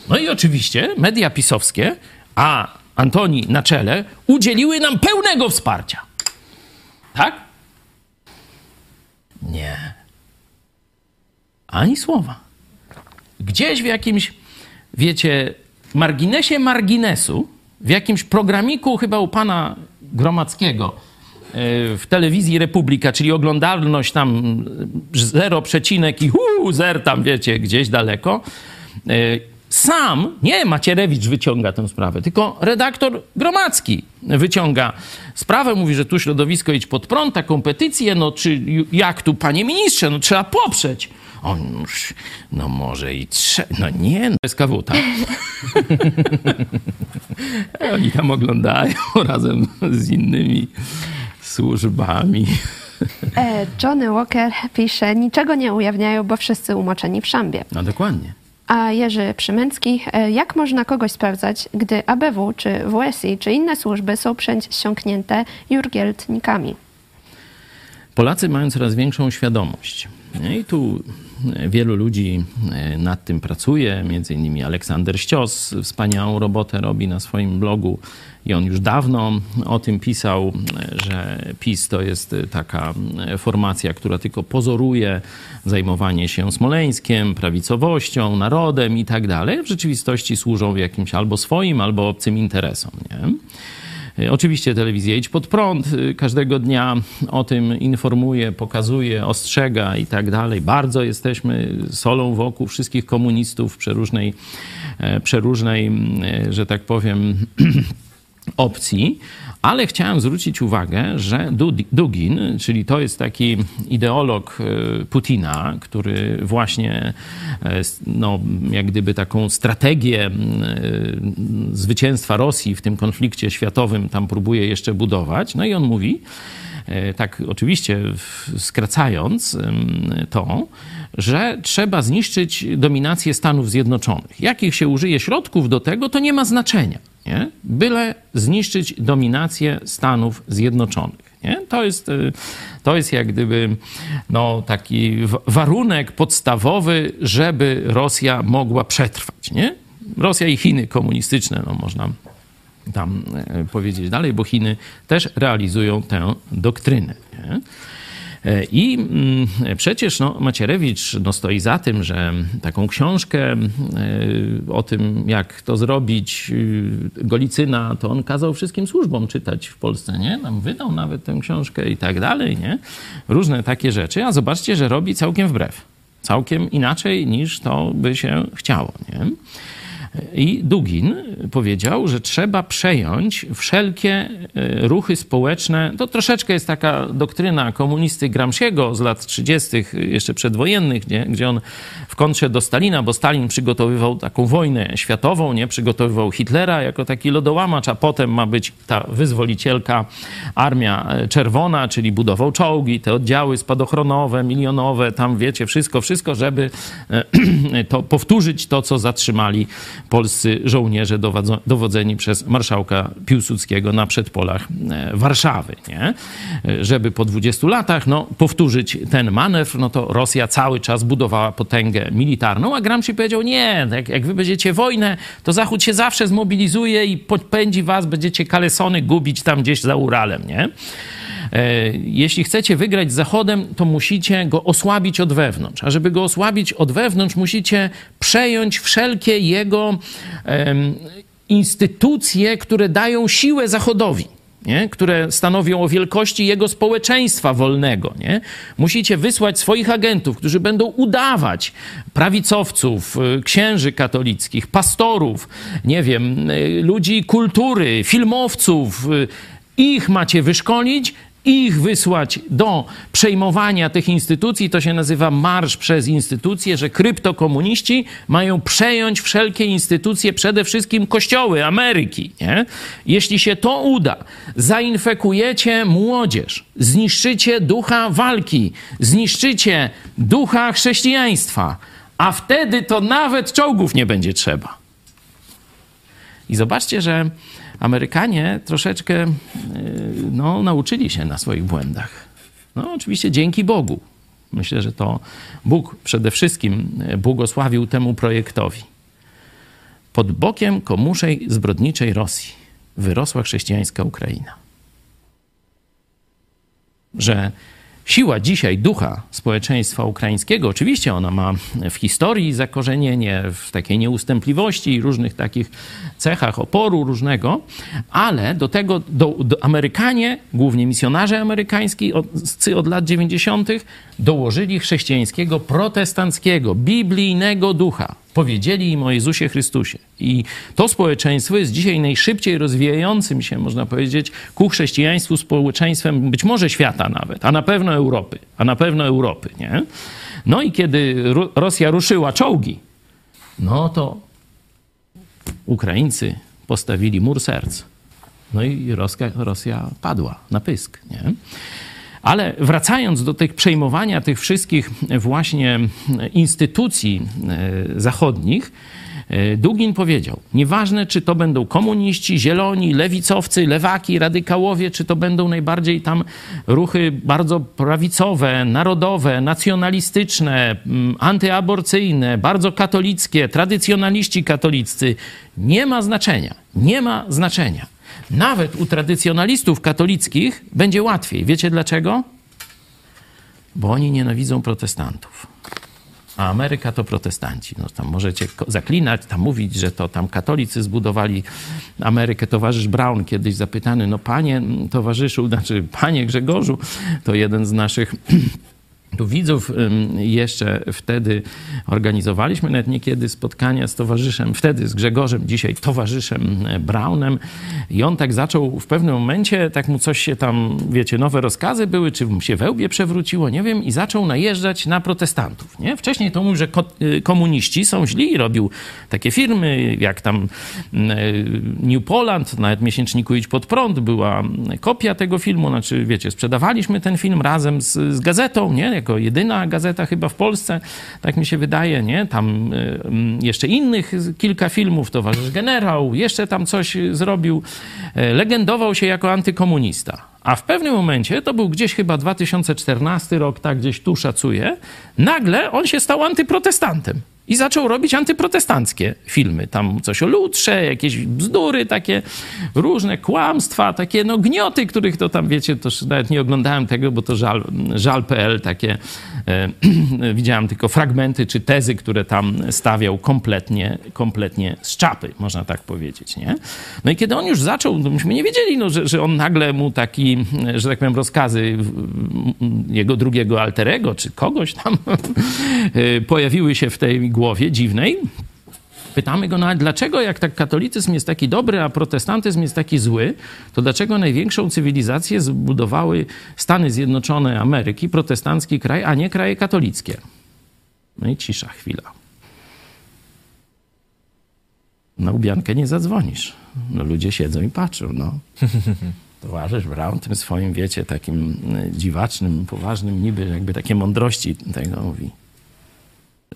No i oczywiście media pisowskie, a Antoni na czele, udzieliły nam pełnego wsparcia. Tak? Nie. Ani słowa. Gdzieś w jakimś, wiecie, marginesie marginesu, w jakimś programiku chyba u pana Gromackiego e, w telewizji Republika, czyli oglądalność tam 0, przecinek i hu, zer tam, wiecie, gdzieś daleko. e, Sam, nie Macierewicz wyciąga tę sprawę, tylko redaktor Gromacki wyciąga sprawę, mówi, że tu środowisko idź pod prąd, taką petycję, no czy jak tu, panie ministrze, no trzeba poprzeć. On już, no może i trzeba, no nie, no SKW, tak? Oni tam oglądają razem z innymi służbami. E, Johnny Walker pisze, niczego nie ujawniają, bo wszyscy umoczeni w szambie. No dokładnie. A Jerzy Przymęcki, e, jak można kogoś sprawdzać, gdy ABW, czy WSI, czy inne służby są przesiąknięte jurgieltnikami? Polacy mają coraz większą świadomość. I tu wielu ludzi e, nad tym pracuje, między innymi Aleksander Ścios wspaniałą robotę robi na swoim blogu i on już dawno o tym pisał, e, że PiS to jest taka e, formacja, która tylko pozoruje zajmowanie się Smoleńskiem, prawicowością, narodem i tak dalej. W rzeczywistości służą jakimś albo swoim, albo obcym interesom. Nie? Oczywiście telewizja Idź Pod Prąd y, każdego dnia o tym informuje, pokazuje, ostrzega i tak dalej. Bardzo jesteśmy solą wokół wszystkich komunistów przeróżnej, e, przeróżnej e, że tak powiem, opcji, ale chciałem zwrócić uwagę, że Dugin, czyli to jest taki ideolog e, Putina, który właśnie e, no, jak gdyby taką strategię e, zwycięstwa Rosji w tym konflikcie światowym tam próbuje jeszcze budować. No i on mówi, tak oczywiście skracając to, że trzeba zniszczyć dominację Stanów Zjednoczonych. Jakich się użyje środków do tego, to nie ma znaczenia. Nie? Byle zniszczyć dominację Stanów Zjednoczonych. Nie? To, jest, y, to jest jak gdyby no, taki warunek podstawowy, żeby Rosja mogła przetrwać. Nie? Rosja i Chiny komunistyczne, no można tam e, powiedzieć dalej, bo Chiny też realizują tę doktrynę. Nie? E, I mm, przecież no, Macierewicz no, stoi za tym, że taką książkę e, o tym, jak to zrobić, Golicyna, to on kazał wszystkim służbom czytać w Polsce, nie? Nam wydał nawet tę książkę i tak dalej, nie? Różne takie rzeczy, a zobaczcie, że robi całkiem wbrew. Całkiem inaczej niż to by się chciało, nie? I Dugin powiedział, że trzeba przejąć wszelkie e, ruchy społeczne. To troszeczkę jest taka doktryna komunisty Gramsciego z lat 30., jeszcze przedwojennych, nie? gdzie on w kontrze do Stalina, bo Stalin przygotowywał taką wojnę światową, nie przygotowywał Hitlera jako taki lodołamacz, a potem ma być ta wyzwolicielka Armia Czerwona, czyli budował czołgi, te oddziały spadochronowe, milionowe, tam wiecie, wszystko, wszystko, żeby e, to powtórzyć to, co zatrzymali polscy żołnierze dowodzeni przez marszałka Piłsudskiego na przedpolach e, Warszawy. Nie? E, żeby po 20 latach no, powtórzyć ten manewr, no to Rosja cały czas budowała potęgę militarną, a Gramsci powiedział, nie, jak, jak wy będziecie wojnę, to Zachód się zawsze zmobilizuje i podpędzi was, będziecie kalesony gubić tam gdzieś za Uralem, nie? E, jeśli chcecie wygrać z Zachodem, to musicie go osłabić od wewnątrz. A żeby go osłabić od wewnątrz, musicie przejąć wszelkie jego instytucje, które dają siłę Zachodowi. Nie? które stanowią o wielkości jego społeczeństwa wolnego. Nie? Musicie wysłać swoich agentów, którzy będą udawać prawicowców, y, księży katolickich, pastorów, nie wiem, y, ludzi kultury, filmowców. Ich macie wyszkolić ich wysłać do przejmowania tych instytucji, to się nazywa marsz przez instytucje, że kryptokomuniści mają przejąć wszelkie instytucje, przede wszystkim kościoły Ameryki. Nie? Jeśli się to uda, zainfekujecie młodzież, zniszczycie ducha walki, zniszczycie ducha chrześcijaństwa, a wtedy to nawet czołgów nie będzie trzeba. I zobaczcie, że Amerykanie troszeczkę e, no, nauczyli się na swoich błędach. No, oczywiście dzięki Bogu. Myślę, że to Bóg przede wszystkim e, błogosławił temu projektowi. Pod bokiem komuszej zbrodniczej Rosji wyrosła chrześcijańska Ukraina. Że siła dzisiaj ducha społeczeństwa ukraińskiego, oczywiście ona ma w historii zakorzenienie, w takiej nieustępliwości i różnych takich cechach oporu różnego, ale do tego do, do Amerykanie, głównie misjonarze amerykańscy od, od lat 90., dołożyli chrześcijańskiego, protestanckiego, biblijnego ducha. Powiedzieli im o Jezusie Chrystusie. I to społeczeństwo jest dzisiaj najszybciej rozwijającym się, można powiedzieć, ku chrześcijaństwu społeczeństwem być może świata nawet, a na pewno Europy. A na pewno Europy, nie? No i kiedy Rosja ruszyła czołgi, no to Ukraińcy postawili mur serc. No i Rosja, Rosja padła na pysk, nie? Ale wracając do tych przejmowania tych wszystkich właśnie instytucji e, zachodnich, e, Dugin powiedział, nieważne czy to będą komuniści, zieloni, lewicowcy, lewaki, radykałowie, czy to będą najbardziej tam ruchy bardzo prawicowe, narodowe, nacjonalistyczne, mm, antyaborcyjne, bardzo katolickie, tradycjonaliści katoliccy, nie ma znaczenia. Nie ma znaczenia. Nawet u tradycjonalistów katolickich będzie łatwiej. Wiecie dlaczego? Bo oni nienawidzą protestantów. A Ameryka to protestanci. No tam możecie zaklinać, tam mówić, że to tam katolicy zbudowali Amerykę. Towarzysz Brown kiedyś zapytany, no panie towarzyszu, znaczy panie Grzegorzu, to jeden z naszych Tu widzów jeszcze wtedy organizowaliśmy, nawet niekiedy spotkania z towarzyszem, wtedy z Grzegorzem, dzisiaj towarzyszem e, Brownem. I on tak zaczął w pewnym momencie, tak mu coś się tam, wiecie, nowe rozkazy były, czy mu się wełbie przewróciło, nie wiem, i zaczął najeżdżać na protestantów. Nie? Wcześniej to mówił, że y, komuniści są źli i robił takie firmy, jak tam y, New Poland, nawet miesięczniku Idź Pod Prąd była kopia tego filmu, znaczy, wiecie, sprzedawaliśmy ten film razem z, z gazetą, nie? Jako jedyna gazeta chyba w Polsce, tak mi się wydaje, nie? Tam y, mm, jeszcze innych kilka filmów, Towarzysz Generał, jeszcze tam coś zrobił. E, Legendował się jako antykomunista. A w pewnym momencie, to był gdzieś chyba 2014 rok, tak gdzieś tu szacuję, nagle on się stał antyprotestantem. I zaczął robić antyprotestanckie filmy. Tam coś o lutrze, jakieś bzdury, takie różne kłamstwa, takie no gnioty, których to tam, wiecie, to nawet nie oglądałem tego, bo to żal, żal.pl takie, e, widziałem tylko fragmenty czy tezy, które tam stawiał kompletnie, kompletnie z czapy, można tak powiedzieć, nie? No i kiedy on już zaczął, to myśmy nie wiedzieli, no, że, że on nagle mu taki, że tak powiem, rozkazy jego drugiego alterego, czy kogoś tam e, pojawiły się w tej głowie dziwnej. Pytamy go nawet, dlaczego jak tak katolicyzm jest taki dobry, a protestantyzm jest taki zły, to dlaczego największą cywilizację zbudowały Stany Zjednoczone Ameryki, protestancki kraj, a nie kraje katolickie? No i cisza chwila. Na ubiankę nie zadzwonisz. No ludzie siedzą i patrzą, no. Towarzysz Brown tym swoim, wiecie, takim e, dziwacznym, poważnym niby jakby takie mądrości tego mówi.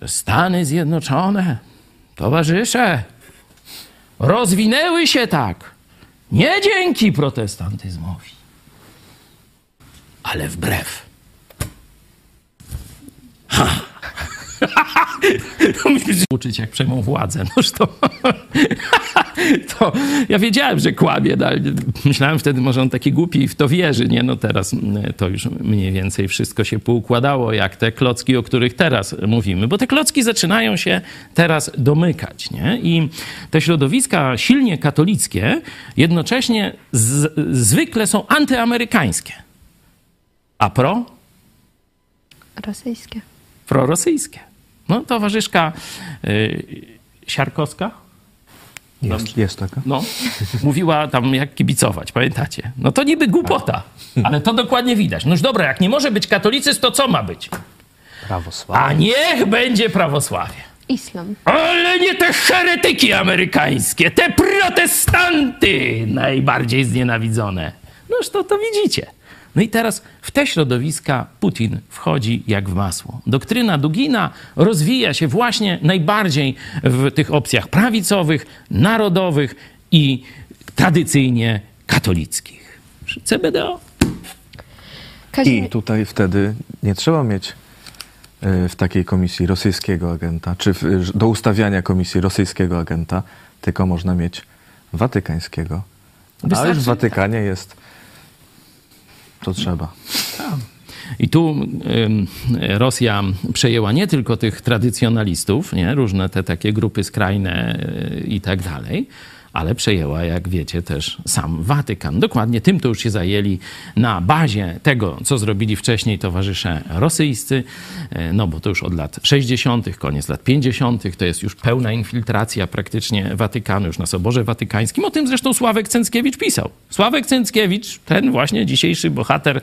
Stany Zjednoczone, towarzysze, rozwinęły się tak nie dzięki protestantyzmowi, ale wbrew. Ha. uczyć, jak przejmą władzę. Noż to, to ja wiedziałem, że kłamie. No, myślałem wtedy, może on taki głupi i w to wierzy. Nie, no teraz to już mniej więcej wszystko się poukładało, jak te klocki, o których teraz mówimy. Bo te klocki zaczynają się teraz domykać. Nie? I te środowiska silnie katolickie jednocześnie z, zwykle są antyamerykańskie. A pro? Rosyjskie. Prorosyjskie. No, towarzyszka y, Siarkowska, Jest, jest taka. no, mówiła tam jak kibicować, pamiętacie? No to niby głupota, ale to dokładnie widać. Noż dobra, jak nie może być katolicyzm, to co ma być? Prawosławie. A niech będzie prawosławie. Islam. Ale nie te heretyki amerykańskie, te protestanty najbardziej znienawidzone. Noż to to widzicie. No i teraz w te środowiska Putin wchodzi jak w masło. Doktryna Dugina rozwija się właśnie najbardziej w tych opcjach prawicowych, narodowych i tradycyjnie katolickich. CBDO. I tutaj wtedy nie trzeba mieć y, w takiej komisji rosyjskiego agenta, czy w, do ustawiania komisji rosyjskiego agenta, tylko można mieć watykańskiego. A już Wystarczy- w Watykanie jest, to trzeba. I tu Rosja przejęła nie tylko tych tradycjonalistów, nie? różne te takie grupy skrajne y, i tak dalej, ale przejęła, jak wiecie, też sam Watykan. Dokładnie tym to już się zajęli na bazie tego, co zrobili wcześniej towarzysze rosyjscy, e, no bo to już od lat 60., koniec lat 50., to jest już pełna infiltracja praktycznie Watykanu, już na Soborze Watykańskim. O tym zresztą Sławek Cęckiewicz pisał. Sławek Cęckiewicz, ten właśnie dzisiejszy bohater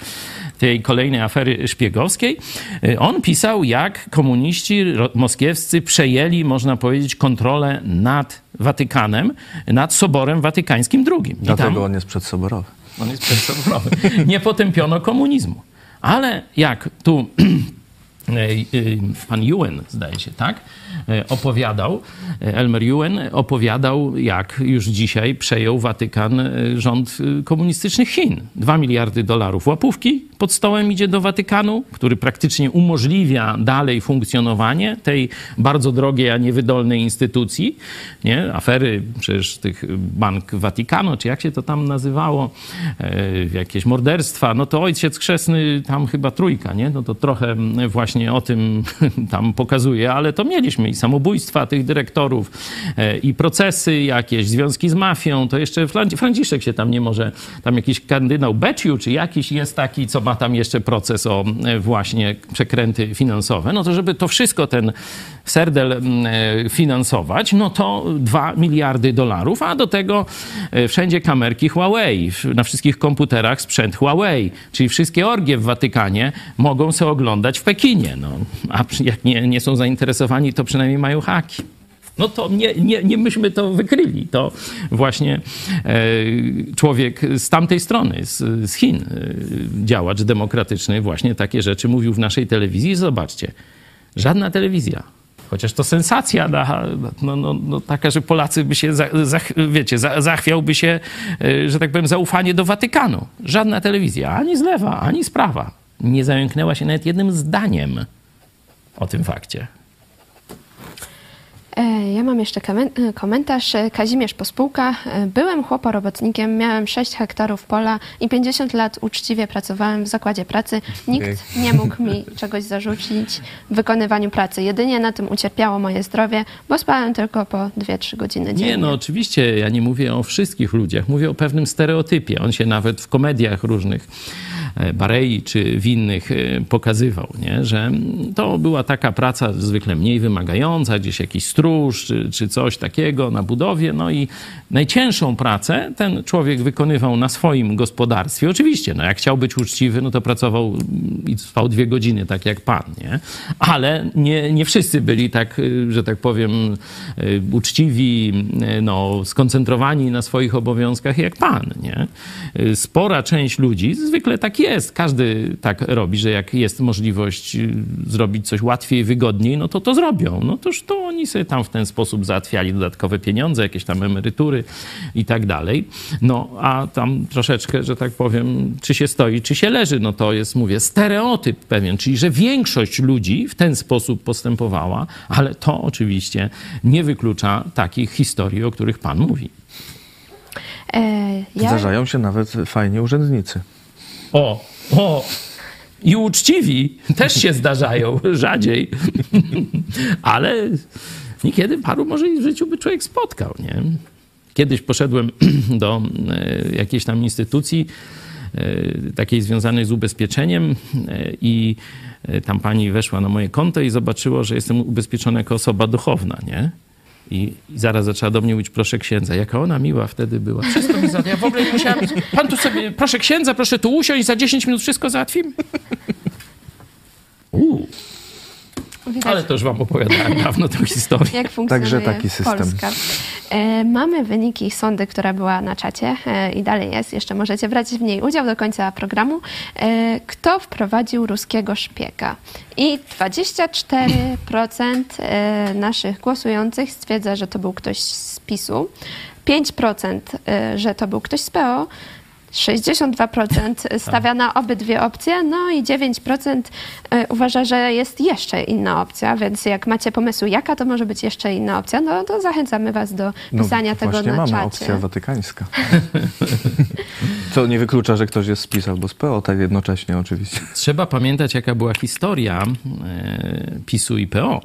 tej kolejnej afery szpiegowskiej, e, on pisał, jak komuniści moskiewscy przejęli, można powiedzieć, kontrolę nad Watykanem, nad Soborem Watykańskim II. Dlatego tam- on jest przedsoborowy. on jest przedsoborowy. Nie potępiono komunizmu. Ale jak tu e, e, pan Yuen, zdaje się, tak, opowiadał, e, Elmer Yuen opowiadał, jak już dzisiaj przejął Watykan e, rząd e, komunistycznych Chin. Dwa miliardy dolarów łapówki pod stołem idzie do Watykanu, który praktycznie umożliwia dalej funkcjonowanie tej bardzo drogiej, a niewydolnej instytucji. Nie? Afery przecież tych Bank Watykanu, czy jak się to tam nazywało, e, jakieś morderstwa, no to ojciec chrzestny tam chyba trójka, nie? No to trochę właśnie o tym tam pokazuje, ale to mieliśmy i samobójstwa tych dyrektorów, e, i procesy jakieś, związki z mafią, to jeszcze Fran- Franciszek się tam nie może, tam jakiś kardynał Beciu, czy jakiś jest taki, co ma tam jeszcze proces o e, właśnie przekręty finansowe, no to żeby to wszystko ten serdel e, finansować, no to 2 miliardy dolarów, a do tego wszędzie kamerki Huawei, na wszystkich komputerach sprzęt Huawei, czyli wszystkie orgie w Watykanie mogą sobie oglądać w Pekinie. No, a jak nie, nie są zainteresowani, to przynajmniej mają haki. No to nie, nie, nie myśmy to wykryli. To właśnie e, człowiek z tamtej strony, z, z Chin, e, działacz demokratyczny, właśnie takie rzeczy mówił w naszej telewizji. Zobaczcie, żadna telewizja chociaż to sensacja no, no, no, taka, że Polacy by się, za, za, wiecie, za, zachwiałby się, e, że tak powiem, zaufanie do Watykanu. Żadna telewizja, ani z lewa, ani z prawa, nie zająknęła się nawet jednym zdaniem o tym fakcie. E, ja mam jeszcze e, komentarz. E, Kazimierz Pospółka. Byłem chłoporobotnikiem, miałem 6 hektarów pola i 50 lat uczciwie pracowałem w zakładzie pracy. Nikt nie mógł mi czegoś zarzucić w wykonywaniu pracy. Jedynie na tym ucierpiało moje zdrowie, bo spałem tylko po 2-3 godziny dziennie. Nie, no oczywiście, ja nie mówię o wszystkich ludziach, mówię o pewnym stereotypie. On się nawet w komediach różnych Barei czy w innych e, pokazywał, nie? że to była taka praca zwykle mniej wymagająca, gdzieś jakiś stróż czy, czy coś takiego na budowie. No i najcięższą pracę ten człowiek wykonywał na swoim gospodarstwie. Oczywiście, no jak chciał być uczciwy, no to pracował i spał dwie godziny, tak jak pan, nie? Ale nie, nie wszyscy byli tak, e, że tak powiem, uczciwi, no, skoncentrowani na swoich obowiązkach jak pan, nie? Spora część ludzi zwykle tak jest. Każdy tak robi, że jak jest możliwość y, zrobić coś łatwiej, wygodniej, no to to zrobią. No toż to oni sobie tam w ten sposób załatwiali dodatkowe pieniądze, jakieś tam emerytury i tak dalej. No a tam troszeczkę, że tak powiem, czy się stoi, czy się leży, no to jest, mówię, stereotyp pewien, czyli że większość ludzi w ten sposób postępowała, ale to oczywiście nie wyklucza takich historii, o których Pan mówi. E, ja... Zdarzają się nawet fajni urzędnicy. O, o. I uczciwi też się zdarzają, rzadziej. Ale niekiedy paru może i w życiu by człowiek spotkał, nie? Kiedyś poszedłem do e, jakiejś tam instytucji, e, takiej związanej z ubezpieczeniem e, i tam pani weszła na moje konto i zobaczyło, że jestem ubezpieczony jako osoba duchowna, nie? I, zaraz zaczęła do mnie mówić, proszę księdza. Jaka ona miła wtedy była. Wszystko mi za... Ja w ogóle nie musiałam... Pan tu sobie, proszę księdza, proszę tu usiąść, za 10 minut wszystko załatwimy. Uuu. Widać, Ale to już wam opowiadałem dawno tę historię. Jak funkcjonuje Także taki system. Polska. E, mamy wyniki sondy, która była na czacie e, i dalej jest. Jeszcze możecie brać w niej udział do końca programu. E, kto wprowadził ruskiego szpiega? I 24% e, naszych głosujących stwierdza, że to był ktoś z PiSu. 5% e, że to był ktoś z PO, 62% stawia na obydwie opcje, no i 9% e, uważa, że jest jeszcze inna opcja, więc jak macie pomysł, jaka to może być jeszcze inna opcja, no to zachęcamy Was do no, pisania no, tego na mamy czacie. opcja watykańska. Co nie wyklucza, że ktoś jest z PiS albo z PO, tak jednocześnie oczywiście. Trzeba pamiętać, jaka była historia e, PiSu i PO.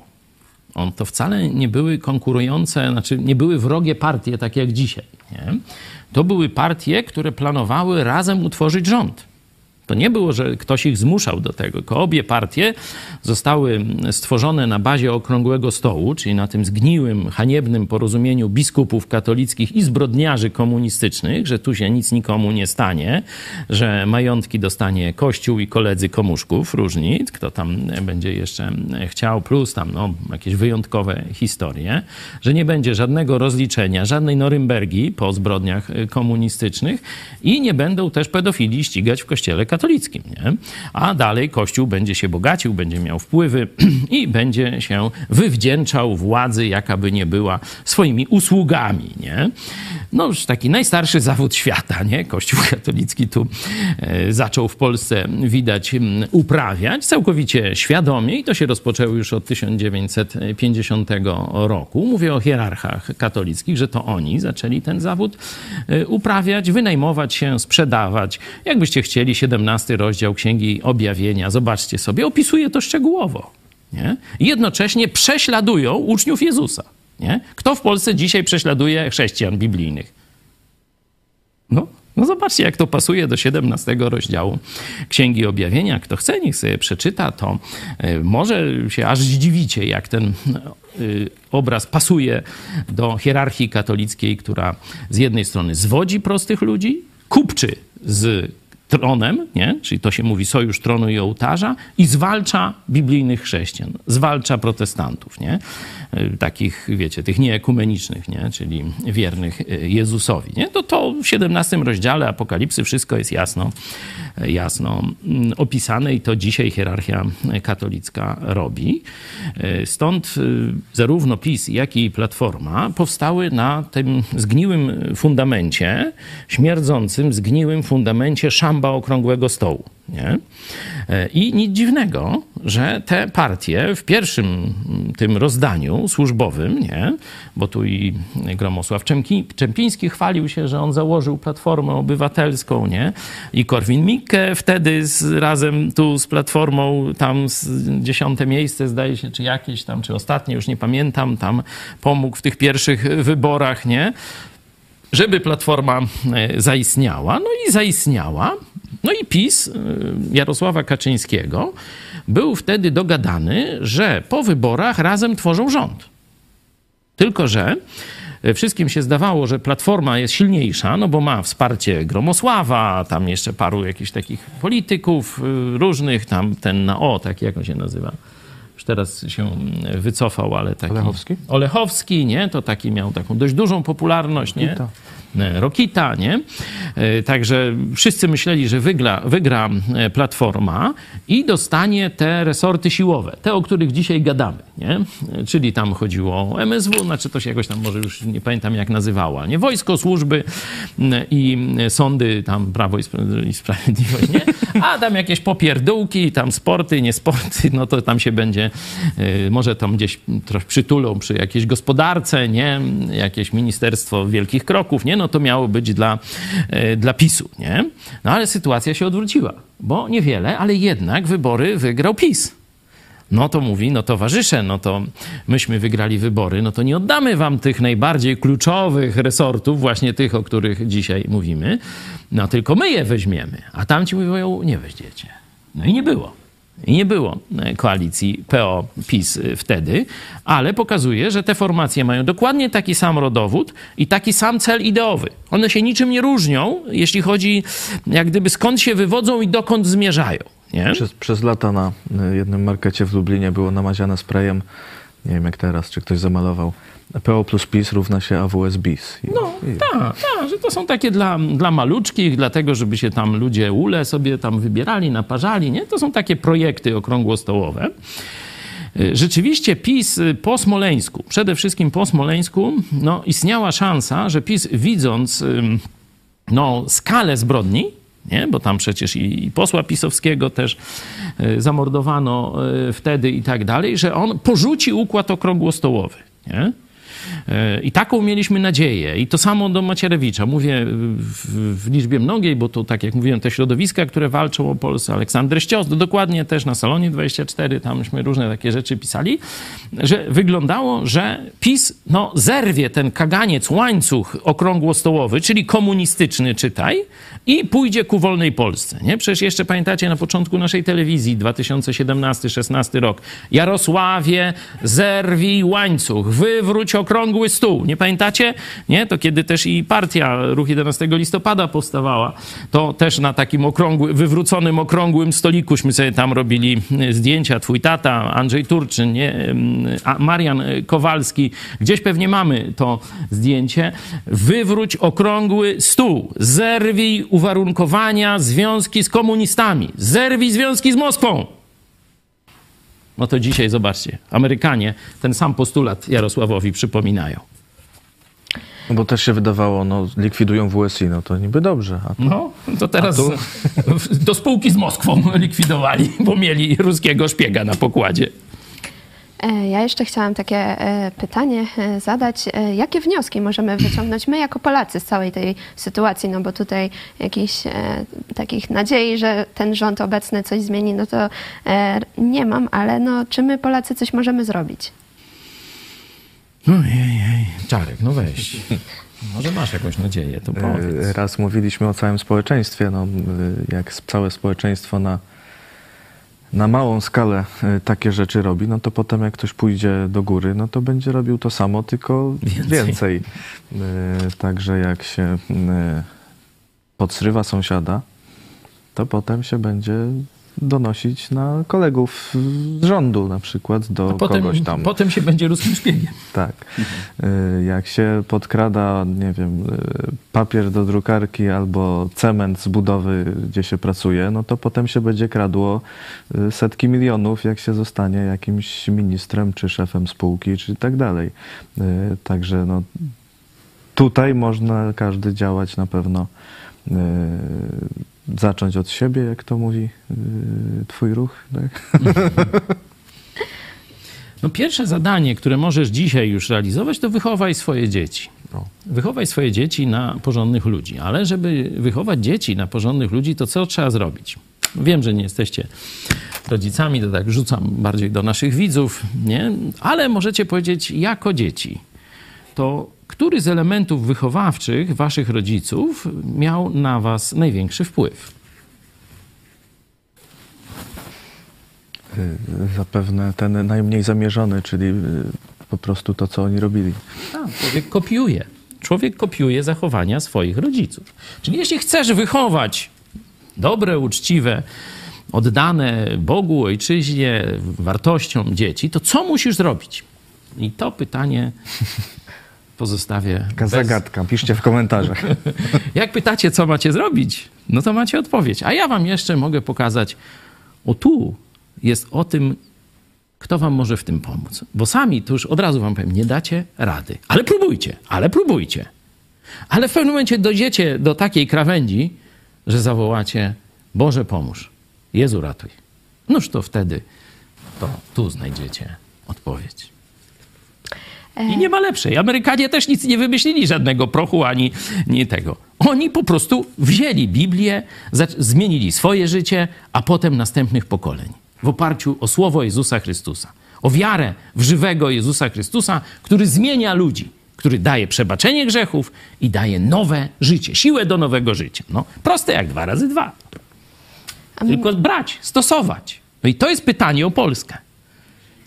On to wcale nie były konkurujące, znaczy nie były wrogie partie, tak jak dzisiaj. Nie? To były partie, które planowały razem utworzyć rząd. To nie było, że ktoś ich zmuszał do tego, tylko obie partie zostały stworzone na bazie okrągłego stołu, czyli na tym zgniłym, haniebnym porozumieniu biskupów katolickich i zbrodniarzy komunistycznych, że tu się nic nikomu nie stanie, że majątki dostanie Kościół i koledzy komuszków różni, kto tam będzie jeszcze chciał, plus tam no, jakieś wyjątkowe historie, że nie będzie żadnego rozliczenia, żadnej Norymbergi po zbrodniach komunistycznych i nie będą też pedofili ścigać w kościele katolickim katolickim. Nie? A dalej Kościół będzie się bogacił, będzie miał wpływy i będzie się wywdzięczał władzy, jaka by nie była, swoimi usługami. Nie? No już taki najstarszy zawód świata, nie? Kościół katolicki tu e, zaczął w Polsce, widać, uprawiać całkowicie świadomie i to się rozpoczęło już od 1950 roku. Mówię o hierarchach katolickich, że to oni zaczęli ten zawód e, uprawiać, wynajmować się, sprzedawać. Jakbyście chcieli, 17 rozdział Księgi Objawienia, zobaczcie sobie, opisuje to szczegółowo. Nie? Jednocześnie prześladują uczniów Jezusa. Nie? Kto w Polsce dzisiaj prześladuje chrześcijan biblijnych? No, No zobaczcie, jak to pasuje do 17 rozdziału Księgi Objawienia. Kto chce, niech sobie przeczyta, to e, może się aż zdziwicie, jak ten y, obraz pasuje do hierarchii katolickiej, która z jednej strony zwodzi prostych ludzi, kupczy z tronem, nie? czyli to się mówi sojusz tronu i ołtarza, i zwalcza biblijnych chrześcijan, zwalcza protestantów, nie? Y, takich, wiecie, tych nieekumenicznych, nie? czyli wiernych y, Jezusowi. Nie? To, to w 17 rozdziale Apokalipsy wszystko jest jasno, jasno mm, opisane i to dzisiaj hierarchia katolicka robi. Y, Stąd zarówno PiS, jak i Platforma powstały na tym zgniłym fundamencie, śmierdzącym, zgniłym fundamencie szamba okrągłego stołu. Nie? I nic dziwnego, że te partie w pierwszym tym rozdaniu służbowym, nie? bo tu i Gromosław Czempiński chwalił się, że on założył Platformę Obywatelską, nie? i Korwin-Mikke wtedy z, razem tu z Platformą, tam z dziesiąte miejsce zdaje się, czy jakieś tam, czy ostatnie, już nie pamiętam, tam pomógł w tych pierwszych wyborach, nie? żeby Platforma e, zaistniała. No i zaistniała. No i PiS e, Jarosława Kaczyńskiego był wtedy dogadany, że po wyborach razem tworzą rząd. Tylko, że e, wszystkim się zdawało, że Platforma jest silniejsza, no bo ma wsparcie Gromosława, tam jeszcze paru jakichś takich polityków różnych, tam ten na O, taki jak on się nazywa już teraz się wycofał, ale taki... Olechowski? Olechowski, nie? To taki miał taką dość dużą popularność, nie? Rokita. Rokita, nie? E, także wszyscy myśleli, że wygra, wygra e, Platforma i dostanie te resorty siłowe, te, o których dzisiaj gadamy, nie? E, czyli tam chodziło o MSW, znaczy to się jakoś tam może już nie pamiętam jak nazywała, nie? Wojsko, służby i sądy, tam Prawo i Sprawiedliwość, nie? A tam jakieś popierdółki, tam sporty, nie sporty, no to tam się będzie, może tam gdzieś trochę przytulą przy jakiejś gospodarce, nie? Jakieś Ministerstwo Wielkich Kroków, nie? No to miało być dla, dla PiSu, nie? No ale sytuacja się odwróciła, bo niewiele, ale jednak wybory wygrał PiS. No to mówi, no towarzysze, no to myśmy wygrali wybory, no to nie oddamy wam tych najbardziej kluczowych resortów, właśnie tych, o których dzisiaj mówimy, no tylko my je weźmiemy. A tamci mówią, nie weźmiecie. No i nie było. Nie było koalicji PO-PiS wtedy, ale pokazuje, że te formacje mają dokładnie taki sam rodowód i taki sam cel ideowy. One się niczym nie różnią, jeśli chodzi jak gdyby skąd się wywodzą i dokąd zmierzają. Nie? Przez, przez lata na jednym markecie w Lublinie było namaziane sprayem, nie wiem jak teraz, czy ktoś zamalował, PO plus PiS równa się AWS BIS. No tak, tak, że to są takie dla, dla maluczkich, dlatego żeby się tam ludzie ule sobie tam wybierali, naparzali, nie? To są takie projekty okrągłostołowe. Rzeczywiście PiS po Smoleńsku, przede wszystkim po Smoleńsku, no, istniała szansa, że PiS widząc no, skalę zbrodni, nie? bo tam przecież i, posła pisowskiego też y, zamordowano y, wtedy i tak dalej, że on porzuci układ okrągłostołowy. Nie? I taką mieliśmy nadzieję. I to samo do Macierewicza. Mówię w, liczbie mnogiej, bo to tak jak mówiłem, te środowiska, które walczą o Polskę, Aleksander Ścios, dokładnie też na Salonie 24, tamśmy różne takie rzeczy pisali, że wyglądało, że PiS no, zerwie ten kaganiec, łańcuch okrągłostołowy, czyli komunistyczny, czytaj, i pójdzie ku wolnej Polsce. Nie? Przecież jeszcze pamiętacie na początku naszej telewizji 2017-16 rok. Jarosławie, zerwij łańcuch, wywróć okrągły stół. Nie pamiętacie? Nie? To kiedy też i partia Ruch 11 listopada powstawała, to też na takim okrągły, wywróconym okrągłym stolikuśmy sobie tam robili zdjęcia. Twój tata, Andrzej Turczyn, nie? Marian Kowalski. Gdzieś pewnie mamy to zdjęcie. Wywróć okrągły stół. Zerwij uwarunkowania, związki z komunistami. Zerwij związki z Moskwą. No to dzisiaj zobaczcie, Amerykanie ten sam postulat Jarosławowi przypominają. No bo też się wydawało, no likwidują WSI, no to niby dobrze. Tu, no, to teraz tu? do spółki z Moskwą likwidowali, bo mieli ruskiego szpiega na pokładzie. E, ja jeszcze chciałam takie e, pytanie e, zadać. Jakie wnioski możemy wyciągnąć my jako Polacy z całej tej sytuacji? No bo tutaj jakichś takich nadziei, że ten rząd obecny coś zmieni, no to nie mam, ale no, czy my Polacy coś możemy zrobić? Ojej, Czarek, no weź. Może masz jakąś nadzieję, to powiedz. Raz mówiliśmy o całym społeczeństwie. No, jak całe społeczeństwo na, na małą skalę e, takie rzeczy robi, no to potem jak ktoś pójdzie do góry, no to będzie robił to samo, tylko Więcej. więcej. E, Także jak się e, podsrywa sąsiada, to potem się będzie donosić na kolegów z rządu na przykład do potem, kogoś tam. potem się będzie ruskim szpiegiem. Tak. Y, Jak się podkrada, nie wiem, y, papier do drukarki albo cement z budowy, gdzie się pracuje, no to potem się będzie kradło y, setki milionów, jak się zostanie jakimś ministrem, czy szefem spółki, czy tak dalej. Także no, tutaj można każdy działać na pewno. Zacząć od siebie, jak to mówi y, twój ruch, tak? No pierwsze zadanie, które możesz dzisiaj już realizować, to wychowaj swoje dzieci. No. Wychowaj swoje dzieci na porządnych ludzi. Ale żeby wychować dzieci na porządnych ludzi, to co trzeba zrobić? Wiem, że nie jesteście rodzicami, to tak rzucam bardziej do naszych widzów, nie? Ale możecie powiedzieć, jako dzieci, to który z elementów wychowawczych waszych rodziców miał na was największy wpływ? Y, Zapewne ten najmniej zamierzony, czyli y, po prostu to, co oni robili. Tak, człowiek kopiuje. Człowiek kopiuje zachowania swoich rodziców. Czyli jeśli chcesz wychować dobre, uczciwe, oddane Bogu, ojczyźnie, wartościom dzieci, to co musisz zrobić? I to pytanie pozostawię. Taka bez- zagadka, piszcie w komentarzach. Jak pytacie, co macie zrobić, no to macie odpowiedź. A ja wam jeszcze mogę pokazać, o tu jest o tym, kto wam może w tym pomóc. Bo sami, to już od razu wam powiem, nie dacie rady. Ale próbujcie, ale próbujcie. Ale w pewnym momencie dojdziecie do takiej krawędzi, że zawołacie, Boże pomóż, Jezu ratuj. Noż to wtedy to tu znajdziecie odpowiedź. I nie ma lepszej. Amerykanie też nic nie wymyślili, żadnego prochu ani nie tego. Oni po prostu wzięli Biblię, zmienili swoje życie, a potem następnych pokoleń. W oparciu o słowo Jezusa Chrystusa. O wiarę w żywego Jezusa Chrystusa, który zmienia ludzi, który daje przebaczenie grzechów i daje nowe życie, siłę do nowego życia. No, proste jak dwa razy dwa. Tylko brać, stosować. No i to jest pytanie o Polskę.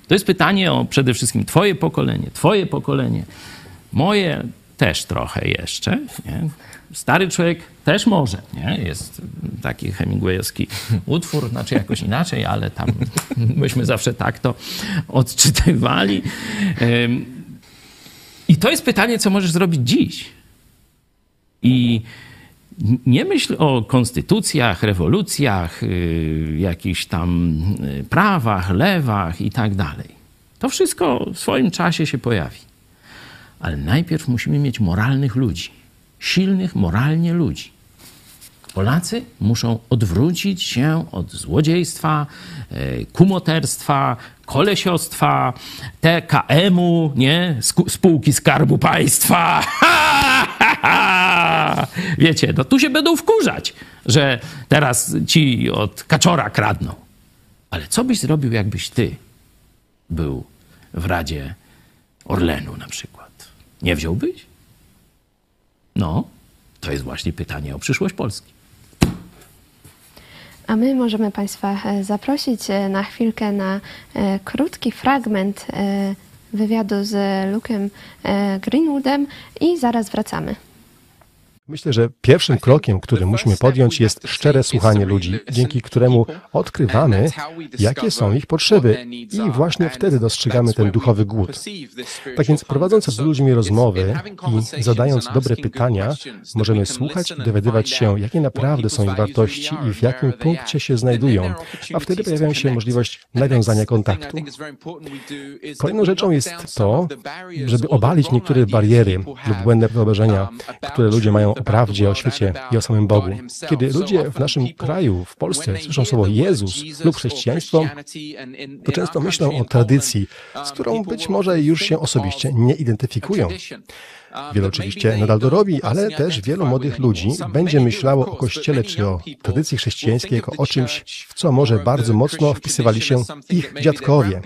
To jest pytanie o przede wszystkim Twoje pokolenie, Twoje pokolenie, moje też trochę jeszcze. Nie? Stary człowiek też może. Nie? Jest taki Hemingwayowski utwór, znaczy jakoś inaczej, ale tam myśmy zawsze tak to odczytywali. I to jest pytanie, co możesz zrobić dziś. I nie myśl o konstytucjach, rewolucjach, y, jakichś tam y, prawach, lewach i tak dalej. To wszystko w swoim czasie się pojawi. Ale najpierw musimy mieć moralnych ludzi, silnych moralnie ludzi. Polacy muszą odwrócić się od złodziejstwa, e, kumoterstwa, kolesiostwa, TKM-u, nie? Spółki Skarbu Państwa. Wiecie, no tu się będą wkurzać, że teraz ci od kaczora kradną. Ale co byś zrobił, jakbyś ty był w Radzie Orlenu na przykład? Nie wziąłbyś? No, to jest właśnie pytanie o przyszłość Polski. A my możemy Państwa e, zaprosić e, na chwilkę na e, krótki fragment wywiadu z Luke'em Greenwoodem i zaraz wracamy. Myślę, że pierwszym krokiem, który musimy podjąć, jest szczere słuchanie ludzi, dzięki któremu odkrywamy, jakie są ich potrzeby i właśnie wtedy dostrzegamy ten duchowy głód. Tak więc prowadząc z ludźmi rozmowy i zadając dobre pytania, możemy słuchać i dowiadywać się, jakie naprawdę są ich wartości i w jakim punkcie się znajdują, a wtedy pojawia się możliwość nawiązania kontaktu. Kolejną rzeczą jest to, żeby obalić niektóre bariery lub błędne wyobrażenia, które ludzie mają o prawdzie, o świecie i o samym Bogu. Kiedy ludzie w naszym kraju, w Polsce, słyszą słowo Jezus lub chrześcijaństwo, to często myślą o tradycji, z którą być może już się osobiście nie identyfikują. Wielu oczywiście nadal to robi, ale też wielu młodych ludzi będzie myślało o Kościele czy o tradycji chrześcijańskiej jako o czymś, w co może bardzo mocno wpisywali się ich dziadkowie.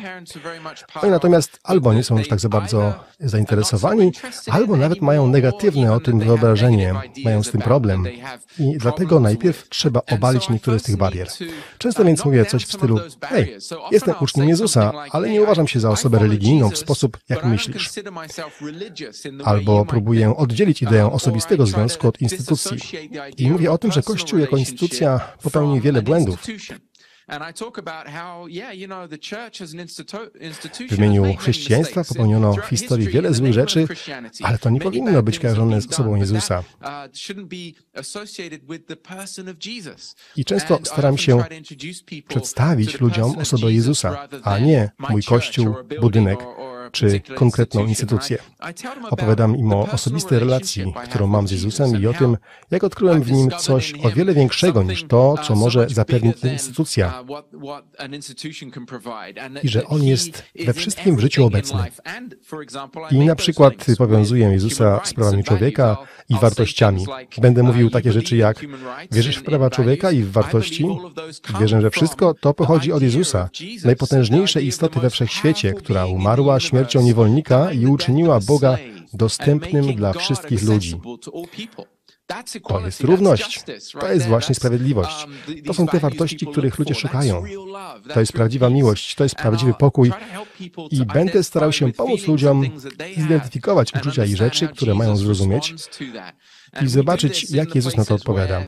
Oni natomiast albo nie są już tak za bardzo zainteresowani, albo nawet mają negatywne o tym wyobrażenie, mają z tym problem. I dlatego najpierw trzeba obalić niektóre z tych barier. Często więc mówię coś w stylu, hej, jestem uczniem Jezusa, ale nie uważam się za osobę religijną w sposób, jak myślisz. Albo próbuję oddzielić ideę osobistego związku od instytucji. I mówię o tym, że Kościół jako instytucja popełni wiele błędów. W imieniu chrześcijaństwa popełniono w historii wiele złych rzeczy, ale to nie powinno być kojarzone z osobą Jezusa. I często staram się przedstawić ludziom osobę Jezusa, a nie mój kościół, budynek czy konkretną instytucję. Opowiadam im o osobistej relacji, którą mam z Jezusem i o tym, jak odkryłem w nim coś o wiele większego niż to, co może zapewnić instytucja. I że On jest we wszystkim w życiu obecny. I na przykład powiązuję Jezusa z prawami człowieka i wartościami. Będę mówił takie rzeczy jak wierzysz w prawa człowieka i w wartości? Wierzę, że wszystko to pochodzi od Jezusa, najpotężniejszej istoty we wszechświecie, która umarła śmiercią niewolnika i uczyniła Boga dostępnym dla wszystkich ludzi. To jest równość. To jest właśnie sprawiedliwość. To są te wartości, których ludzie szukają. To jest prawdziwa miłość, to jest prawdziwy pokój i będę starał się pomóc ludziom zidentyfikować uczucia i rzeczy, które mają zrozumieć i zobaczyć, jak Jezus na to odpowiada.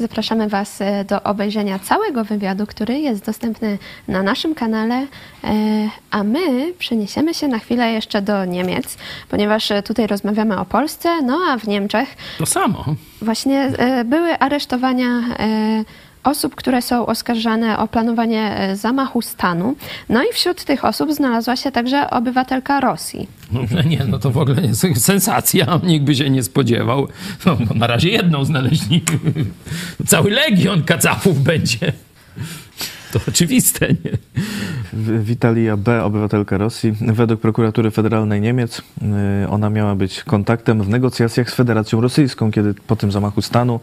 Zapraszamy Was e, do obejrzenia całego wywiadu, który jest dostępny na naszym kanale, e, a my przeniesiemy się na chwilę jeszcze do Niemiec, ponieważ e, tutaj rozmawiamy o Polsce, no a w Niemczech. To samo. Właśnie były aresztowania osób, które są oskarżane o planowanie e, zamachu stanu. No i wśród tych osób znalazła się także obywatelka Rosji. No, nie, no to w ogóle jest sensacja, nikt by się nie spodziewał. No, no na razie jedną znaleźli. Cały legion kacapów będzie. To oczywiste, nie? Witalia B., obywatelka Rosji. Według prokuratury federalnej Niemiec y, ona miała być kontaktem w negocjacjach z Federacją Rosyjską, kiedy po tym zamachu stanu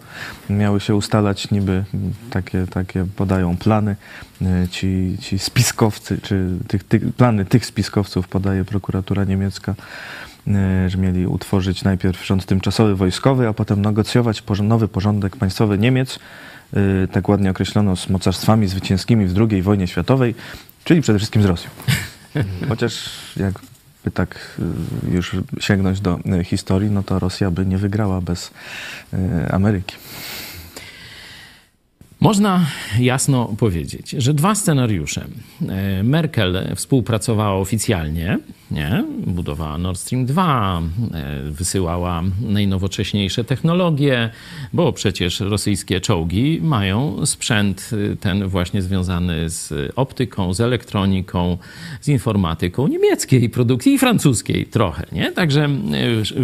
miały się ustalać niby takie, takie podają plany y, ci, ci spiskowcy, czy tych, tych, plany tych spiskowców podaje prokuratura niemiecka y, że mieli utworzyć najpierw rząd tymczasowy wojskowy, a potem negocjować nowy porządek państwowy Niemiec, tak ładnie określono z mocarstwami zwycięskimi w II wojnie światowej, czyli przede wszystkim z Rosją. Chociaż jakby tak już sięgnąć do historii, no to Rosja by nie wygrała bez Ameryki. Można jasno powiedzieć, że dwa scenariusze. E, Merkel współpracowała oficjalnie, nie? budowała Nord Stream 2, e, wysyłała najnowocześniejsze technologie, bo przecież rosyjskie czołgi mają sprzęt e, ten właśnie związany z optyką, z elektroniką, z informatyką niemieckiej produkcji i francuskiej trochę. Nie? Także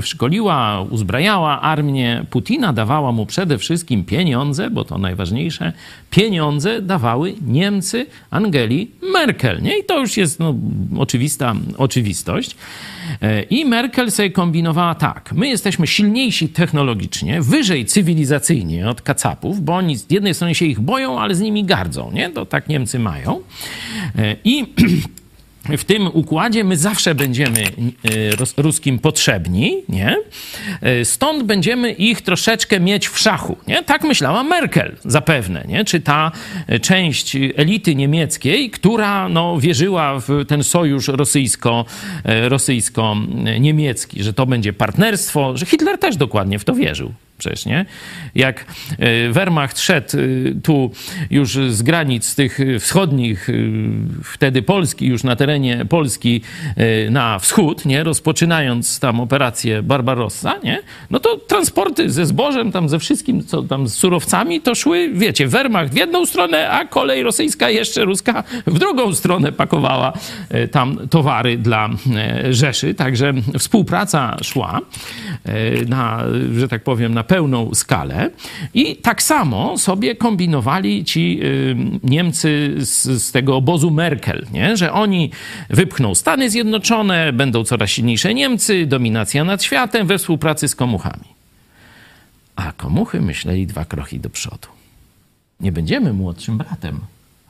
szkoliła, uzbrajała armię Putina, dawała mu przede wszystkim pieniądze, bo to najważniejsze pieniądze dawały Niemcy Angeli Merkel. Nie? I to już jest no, oczywista oczywistość. E, I Merkel sobie kombinowała tak. My jesteśmy silniejsi technologicznie, wyżej cywilizacyjnie od kacapów, bo oni z jednej strony się ich boją, ale z nimi gardzą. Nie? To tak Niemcy mają. E, I w tym układzie my zawsze będziemy e, ruskim potrzebni, nie? E, stąd będziemy ich troszeczkę mieć w szachu, nie? Tak myślała Merkel zapewne, nie? Czy ta e, część elity niemieckiej, która no, wierzyła w ten sojusz rosyjsko, rosyjsko-niemiecki, że to będzie partnerstwo, że Hitler też dokładnie w to wierzył przecież, nie? Jak e, Wehrmacht szedł e, tu już z granic tych wschodnich, e, wtedy Polski, już na terenie Polski na wschód, nie? Rozpoczynając tam operację Barbarossa, nie? No to transporty ze zbożem, tam ze wszystkim, co tam z surowcami, to szły, wiecie, Wehrmacht w jedną stronę, a kolej rosyjska jeszcze ruska w drugą stronę pakowała tam towary dla Rzeszy. Także współpraca szła na, że tak powiem, na pełną skalę. I tak samo sobie kombinowali ci Niemcy z, z tego obozu Merkel, nie? że oni wypchną Stany Zjednoczone, będą coraz silniejsze Niemcy, dominacja nad światem we współpracy z komuchami. A komuchy myśleli dwa kroki do przodu. Nie będziemy młodszym bratem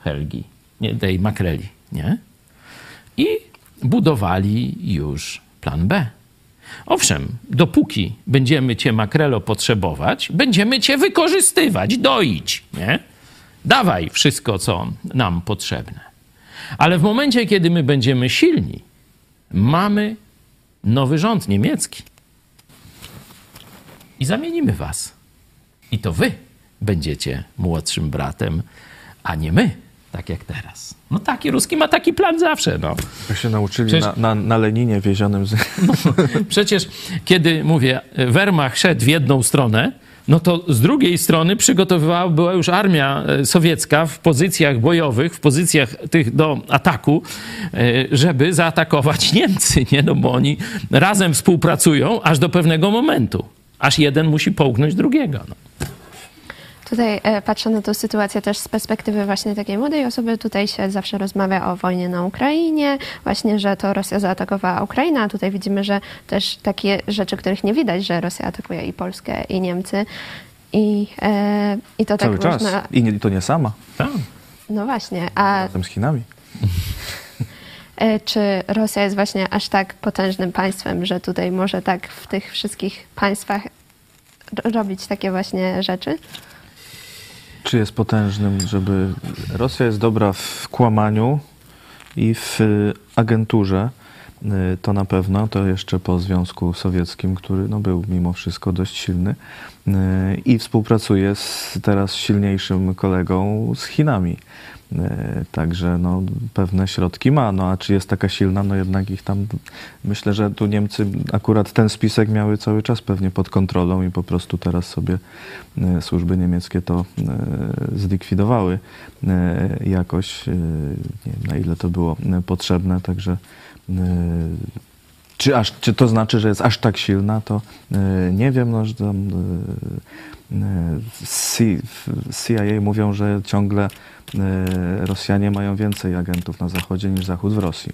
Helgi, nie, tej makreli, nie? I budowali już plan B. Owszem, dopóki będziemy cię makrelo potrzebować, będziemy cię wykorzystywać, doić, nie? Dawaj wszystko, co nam potrzebne. Ale w momencie, kiedy my będziemy silni, mamy nowy rząd niemiecki. I zamienimy was. I to wy będziecie młodszym bratem, a nie my, tak jak teraz. No taki Ruski ma taki plan zawsze, no. Jak się nauczyli Przecież- na, na, na Leninie wiezionym z... Przecież kiedy mówię, Wehrmacht szedł w jedną stronę, no to z drugiej strony przygotowywała była już armia e, sowiecka w pozycjach bojowych, w pozycjach tych do ataku, e, żeby zaatakować Niemcy, nie? No bo oni razem współpracują aż do pewnego momentu. Aż jeden musi połknąć drugiego. No. Tutaj e, patrzę na tę sytuację też z perspektywy właśnie takiej młodej osoby. Tutaj się zawsze rozmawia o wojnie na Ukrainie, właśnie, że to Rosja zaatakowała Ukrainę, a tutaj widzimy, że też takie rzeczy, których nie widać, że Rosja atakuje i Polskę, i Niemcy. I, e, i to Cały tak czas. można... I nie, to nie sama, Tak. No właśnie, a razem z Chinami. e, czy Rosja jest właśnie aż tak potężnym państwem, że tutaj może tak w tych wszystkich państwach ro- robić takie właśnie rzeczy? Czy jest potężnym, żeby... Rosja jest dobra w kłamaniu i w y, agenturze, y, to na pewno, to jeszcze po Związku Sowieckim, który no, był mimo wszystko dość silny i współpracuje z teraz silniejszym kolegą z Chinami. Y, Także no, pewne środki ma, no a czy jest taka silna, no jednak ich tam, myślę, że tu Niemcy akurat ten spisek miały cały czas pewnie pod kontrolą i po prostu teraz sobie y, służby niemieckie to y, zlikwidowały jakoś, nie wiem na ile to było potrzebne, także czy, aż, czy to znaczy, że jest aż tak silna, to y, nie wiem, no, że tam y, y, C- w CIA mówią, że ciągle y, Rosjanie mają więcej agentów na Zachodzie niż Zachód w Rosji.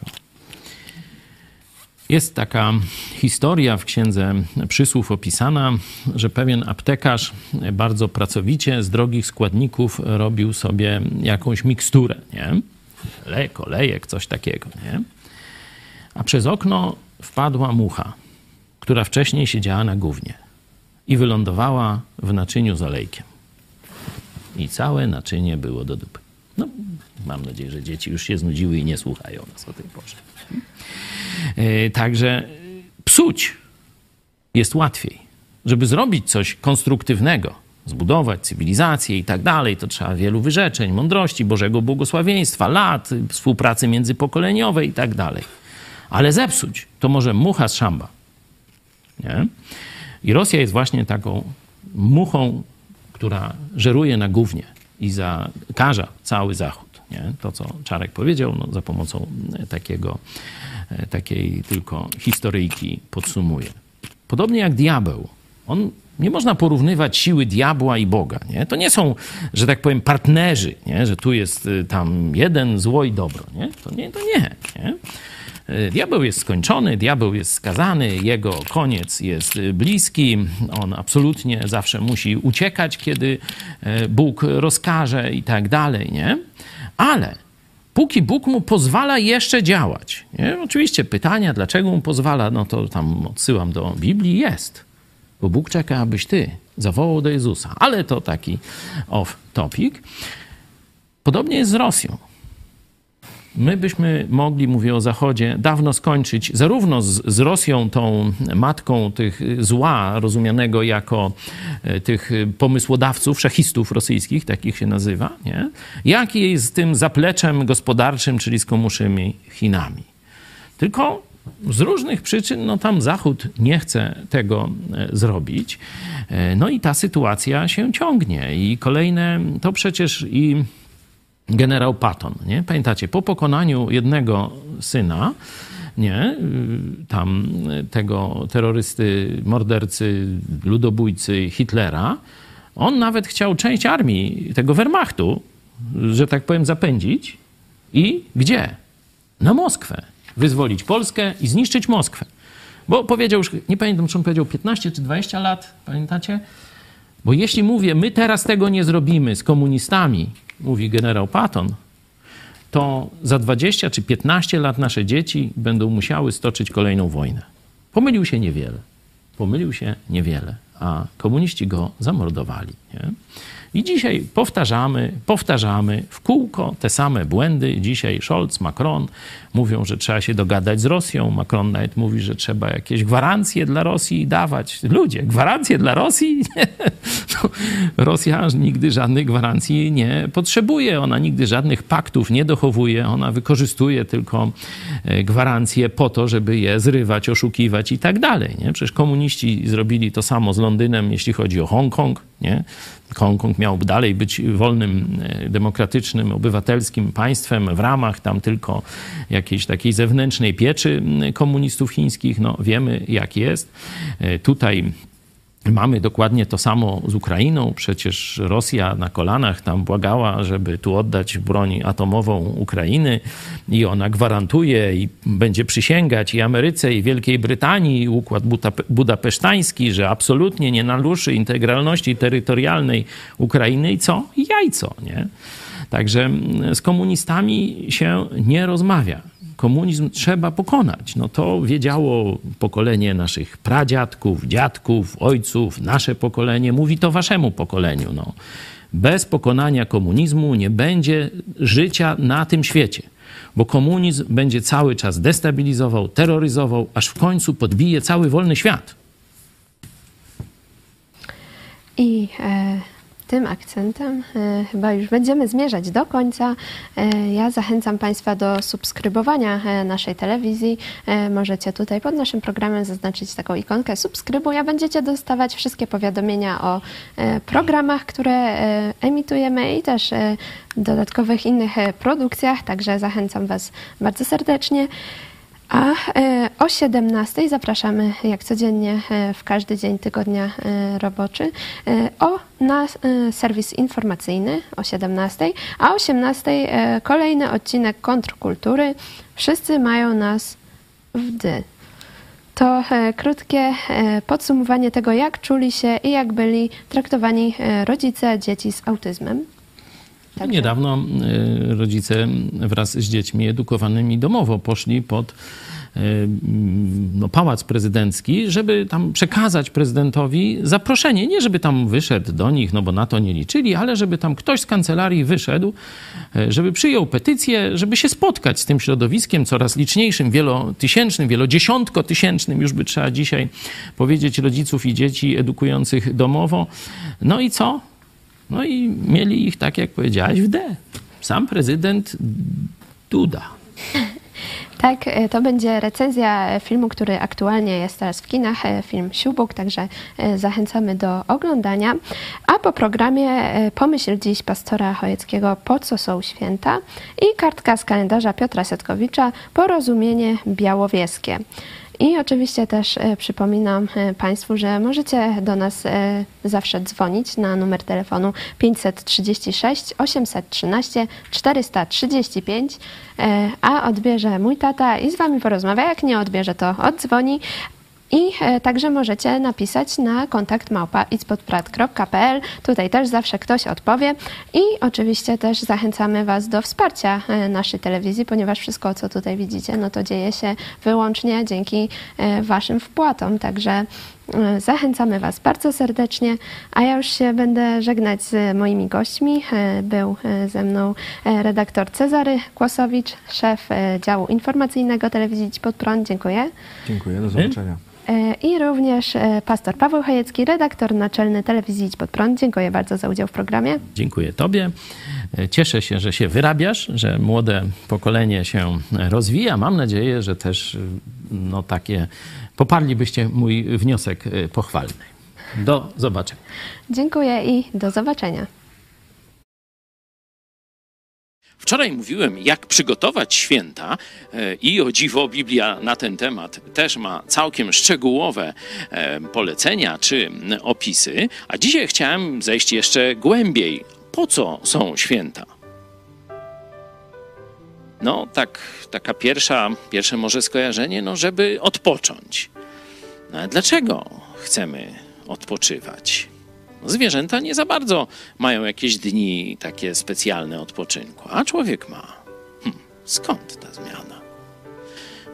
Jest taka historia w księdze przysłów opisana, że pewien aptekarz bardzo pracowicie z drogich składników robił sobie jakąś miksturę, nie? Lek, olejek, coś takiego, nie? A przez okno wpadła mucha, która wcześniej siedziała na gównie i wylądowała w naczyniu z olejkiem. I całe naczynie było do dupy. No, mam nadzieję, że dzieci już się znudziły i nie słuchają nas o tej porze. E, Także psuć jest łatwiej. Żeby zrobić coś konstruktywnego, zbudować cywilizację i tak dalej, to trzeba wielu wyrzeczeń, mądrości, Bożego błogosławieństwa, lat, współpracy międzypokoleniowej i tak dalej. Ale zepsuć to może mucha z szamba. Nie? I Rosja jest właśnie taką muchą, która żeruje na gównie i zakaża cały Zachód. Nie? To, co Czarek powiedział, no, za pomocą e, takiego, e, takiej tylko historyjki podsumuje. Podobnie jak diabeł. On, nie można porównywać siły diabła i Boga. Nie? To nie są, że tak powiem, partnerzy, nie? że tu jest y, tam jeden zło i dobro. Nie? To nie. To nie, nie? Y, Diabeł jest skończony, diabeł jest skazany, jego koniec jest y, bliski. On absolutnie zawsze musi uciekać, kiedy y, Bóg rozkaże i tak dalej, nie? Ale póki Bóg mu pozwala jeszcze działać, nie? Oczywiście pytania, dlaczego mu pozwala, no to tam odsyłam do Biblii, jest. Bo Bóg czeka, abyś ty zawołał do Jezusa. Ale to taki off topic. Podobnie jest z Rosją. My byśmy mogli, mówię o Zachodzie, dawno skończyć zarówno z, z Rosją, tą matką tych zła, rozumianego jako e, tych pomysłodawców, szachistów rosyjskich, takich się nazywa, nie? jak i z tym zapleczem gospodarczym, czyli z komuszymi Chinami. Tylko z różnych przyczyn, no tam Zachód nie chce tego e, zrobić. E, No i ta sytuacja się ciągnie. I kolejne, to przecież i generał Patton, nie? Pamiętacie, po pokonaniu jednego syna, nie? Tam tego terrorysty, mordercy, ludobójcy Hitlera. On nawet chciał część armii tego Wehrmachtu, że tak powiem, zapędzić. I gdzie? Na Moskwę. Wyzwolić Polskę i zniszczyć Moskwę. Bo powiedział już, nie pamiętam, czy on powiedział 15 czy 20 lat, pamiętacie? Bo jeśli mówię, my teraz tego nie zrobimy z komunistami, mówi generał Patton, to za 20 czy 15 lat nasze dzieci będą musiały stoczyć kolejną wojnę. Pomylił się niewiele. Pomylił się niewiele, a komuniści go zamordowali. Nie? I dzisiaj powtarzamy, powtarzamy w kółko te same błędy. Dzisiaj Scholz, Macron mówią, że trzeba się dogadać z Rosją. Macron nawet mówi, że trzeba jakieś gwarancje dla Rosji dawać. Ludzie, gwarancje dla Rosji? No, Rosja nigdy żadnych gwarancji nie potrzebuje. Ona nigdy żadnych paktów nie dochowuje. Ona wykorzystuje tylko e, gwarancje po to, żeby je zrywać, oszukiwać i tak dalej. Nie? Przecież komuniści zrobili to samo z Londynem, jeśli chodzi o Hongkong. Nie? Hongkong miał dalej być wolnym, e, demokratycznym, obywatelskim państwem w ramach tam tylko jakiejś takiej zewnętrznej pieczy komunistów chińskich. No wiemy jak jest. E, tutaj Mamy dokładnie to samo z Ukrainą. Przecież Rosja na kolanach tam błagała, żeby tu oddać broń atomową Ukrainy i ona gwarantuje i będzie przysięgać i Ameryce, i Wielkiej Brytanii, i układ budapesztański, że absolutnie nie naruszy integralności terytorialnej Ukrainy i co? Jajco, nie? Także z komunistami się nie rozmawia komunizm trzeba pokonać. No to wiedziało pokolenie naszych pradziadków, dziadków, ojców, nasze pokolenie, mówi to waszemu pokoleniu. No. Bez pokonania komunizmu nie będzie życia na tym świecie, bo komunizm będzie cały czas destabilizował, terroryzował, aż w końcu podbije cały wolny świat. I e, tym akcentem e, chyba już będziemy zmierzać do końca. E, ja zachęcam Państwa do subskrybowania e, naszej telewizji. Możecie tutaj pod naszym programem zaznaczyć taką ikonkę subskrybuj, a będziecie dostawać wszystkie powiadomienia o programach, które emitujemy i też dodatkowych innych produkcjach. Także zachęcam Was bardzo serdecznie. A e, o 17 zapraszamy jak codziennie e, w każdy dzień tygodnia e, roboczy o, na serwis informacyjny o 17, a o 18 kolejny odcinek kontrkultury. Wszyscy mają nas w dy. To krótkie podsumowanie tego, jak czuli się i jak byli traktowani rodzice dzieci z autyzmem. Także. Niedawno y, rodzice wraz z dziećmi edukowanymi domowo poszli pod y, no, pałac prezydencki, żeby tam przekazać prezydentowi zaproszenie. Nie, żeby tam wyszedł do nich, no bo na to nie liczyli, ale żeby tam ktoś z kancelarii wyszedł, y, żeby przyjął petycję, żeby się spotkać z tym środowiskiem coraz liczniejszym, wielotysięcznym, wielodziesiątkotysięcznym, już by trzeba dzisiaj powiedzieć, rodziców i dzieci edukujących domowo. No i co? No i mieli ich, tak jak powiedziałaś, w D. Sam prezydent Duda. Tak, e, to będzie recenzja filmu, który aktualnie jest teraz w kinach, e, film Siubuk, także e, zachęcamy do oglądania. A po programie Pomyśl dziś pastora Chojeckiego Po co są święta i kartka z kalendarza Piotra Setkowicza Porozumienie Białowieskie. I oczywiście też e, przypominam e, Państwu, że możecie do nas e, zawsze dzwonić na numer telefonu 536 813 435, a odbierze mój tata i z Wami porozmawia. Jak nie odbierze, to oddzwoni. I e, także możecie napisać na kontakt małpa Tutaj też zawsze ktoś odpowie. I oczywiście też zachęcamy Was do wsparcia e, naszej telewizji, ponieważ wszystko, co tutaj widzicie, no to dzieje się wyłącznie dzięki e, Waszym wpłatom. Także Zachęcamy Was bardzo serdecznie, a ja już się będę żegnać z moimi gośćmi. Był ze mną redaktor Cezary Kłosowicz, szef działu informacyjnego telewizji Pod Prąd. Dziękuję. Dziękuję, do zobaczenia. E, i również e, pastor Paweł Chojecki, redaktor naczelny telewizji Idź Pod Prąd. Dziękuję bardzo za udział w programie. Dziękuję Tobie. E, cieszę się, że się wyrabiasz, że młode pokolenie się rozwija. Mam nadzieję, że też no, takie poparlibyście mój wniosek pochwalny. Do zobaczenia. Dziękuję i do zobaczenia. Wczoraj mówiłem, jak przygotować święta e, i o dziwo Biblia na ten temat też ma całkiem szczegółowe e, polecenia czy opisy, a dzisiaj chciałem zejść jeszcze głębiej. Po co są święta? No, tak, taka pierwsza, pierwsze może skojarzenie, no, żeby odpocząć. No, ale dlaczego chcemy odpoczywać? Zwierzęta nie za bardzo mają jakieś dni takie specjalne odpoczynku, a człowiek ma. Hm, skąd ta zmiana?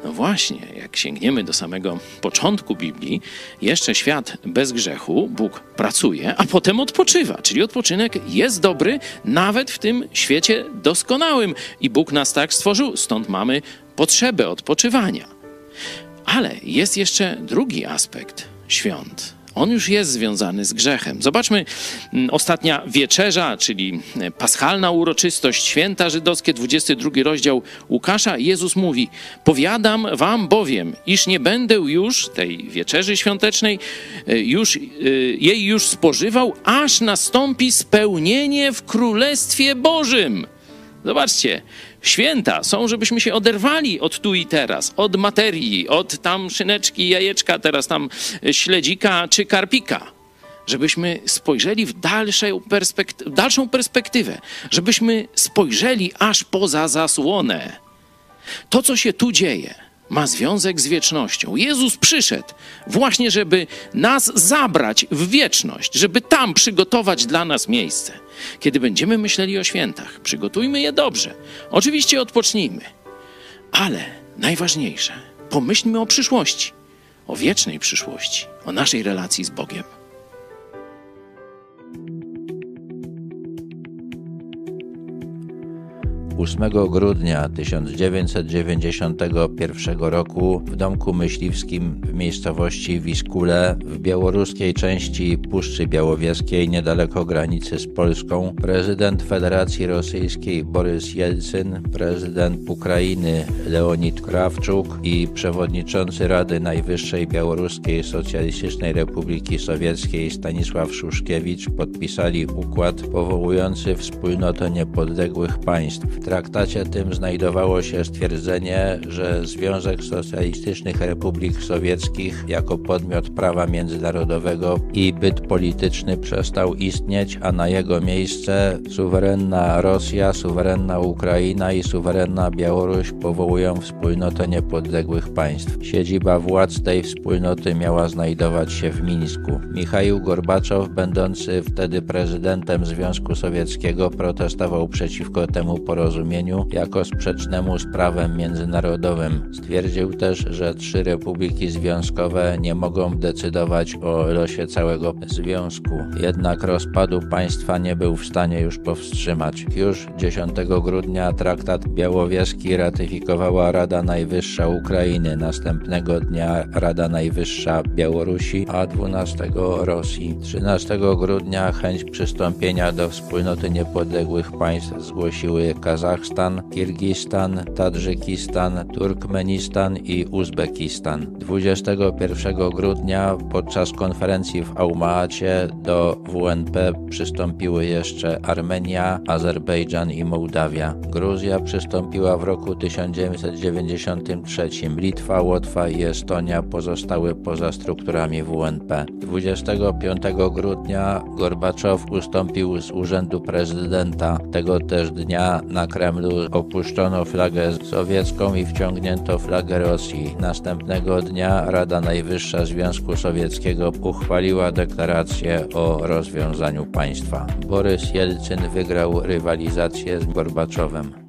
No właśnie, jak sięgniemy do samego początku Biblii, jeszcze świat bez grzechu, Bóg pracuje, a potem odpoczywa. Czyli odpoczynek jest dobry nawet w tym świecie doskonałym. I Bóg nas tak stworzył, stąd mamy potrzebę odpoczywania. Ale jest jeszcze drugi aspekt świąt on już jest związany z grzechem. Zobaczmy mm, ostatnia wieczerza, czyli e, paschalna uroczystość, święta żydowskie, 22 rozdział Łukasza. Jezus mówi: Powiadam wam bowiem, iż nie będę już tej wieczerzy świątecznej, e, już, e, jej już spożywał, aż nastąpi spełnienie w Królestwie Bożym. Zobaczcie, święta są, żebyśmy się oderwali od tu i teraz, od materii, od tam szyneczki, jajeczka, teraz tam śledzika czy karpika. Żebyśmy spojrzeli w dalszą, dalszą perspektywę, żebyśmy spojrzeli aż poza zasłonę. To, co się tu dzieje, ma związek z wiecznością. Jezus przyszedł właśnie, żeby nas zabrać w wieczność, żeby tam przygotować dla nas miejsce. Kiedy będziemy myśleli o świętach, przygotujmy je dobrze. Oczywiście odpocznijmy, ale najważniejsze, pomyślmy o przyszłości, o wiecznej przyszłości, o naszej relacji z Bogiem. 8 grudnia 1991 roku w domku myśliwskim w miejscowości Wiskule w białoruskiej części Puszczy Białowieskiej niedaleko granicy z Polską prezydent Federacji Rosyjskiej Borys Jelcyn, prezydent Ukrainy Leonid Krawczuk i przewodniczący Rady Najwyższej Białoruskiej Socjalistycznej Republiki Sowieckiej Stanisław Szuszkiewicz podpisali układ powołujący wspólnotę niepodległych państw traktacie tym znajdowało się stwierdzenie, że Związek Socjalistycznych Republik Sowieckich jako podmiot prawa międzynarodowego i byt polityczny przestał istnieć, a na jego miejsce suwerenna Rosja, suwerenna Ukraina i suwerenna Białoruś powołują wspólnotę niepodległych państw. Siedziba władz tej wspólnoty miała znajdować się w Mińsku. Michał Gorbaczow, będący wtedy prezydentem Związku Sowieckiego, protestował przeciwko temu porozumieniu porozumieniu jako sprzecznemu z prawem międzynarodowym. Stwierdził też, że trzy republiki związkowe nie mogą decydować o losie całego związku. Jednak rozpadu państwa nie był w stanie już powstrzymać. Już 10 grudnia traktat białowieski ratyfikowała Rada Najwyższa Ukrainy, następnego dnia Rada Najwyższa Białorusi, a 12 Rosji. 13 grudnia chęć przystąpienia do wspólnoty niepodległych państw zgłosiły Kazachstan, Kazachstan, Kirgistan, Tadżykistan, Turkmenistan i Uzbekistan. 21 grudnia podczas konferencji w Aumaacie do WNP przystąpiły jeszcze Armenia, Azerbejdżan i Mołdawia. Gruzja przystąpiła w roku 1993. Litwa, Łotwa i Estonia pozostały poza strukturami WNP. 25 grudnia Gorbaczow ustąpił z urzędu prezydenta. Tego też dnia na Kremlu opuszczono flagę sowiecką i wciągnięto flagę Rosji. Następnego dnia Rada Najwyższa Związku Sowieckiego uchwaliła deklarację o rozwiązaniu państwa. Borys Jelcyn wygrał rywalizację z Gorbaczowem.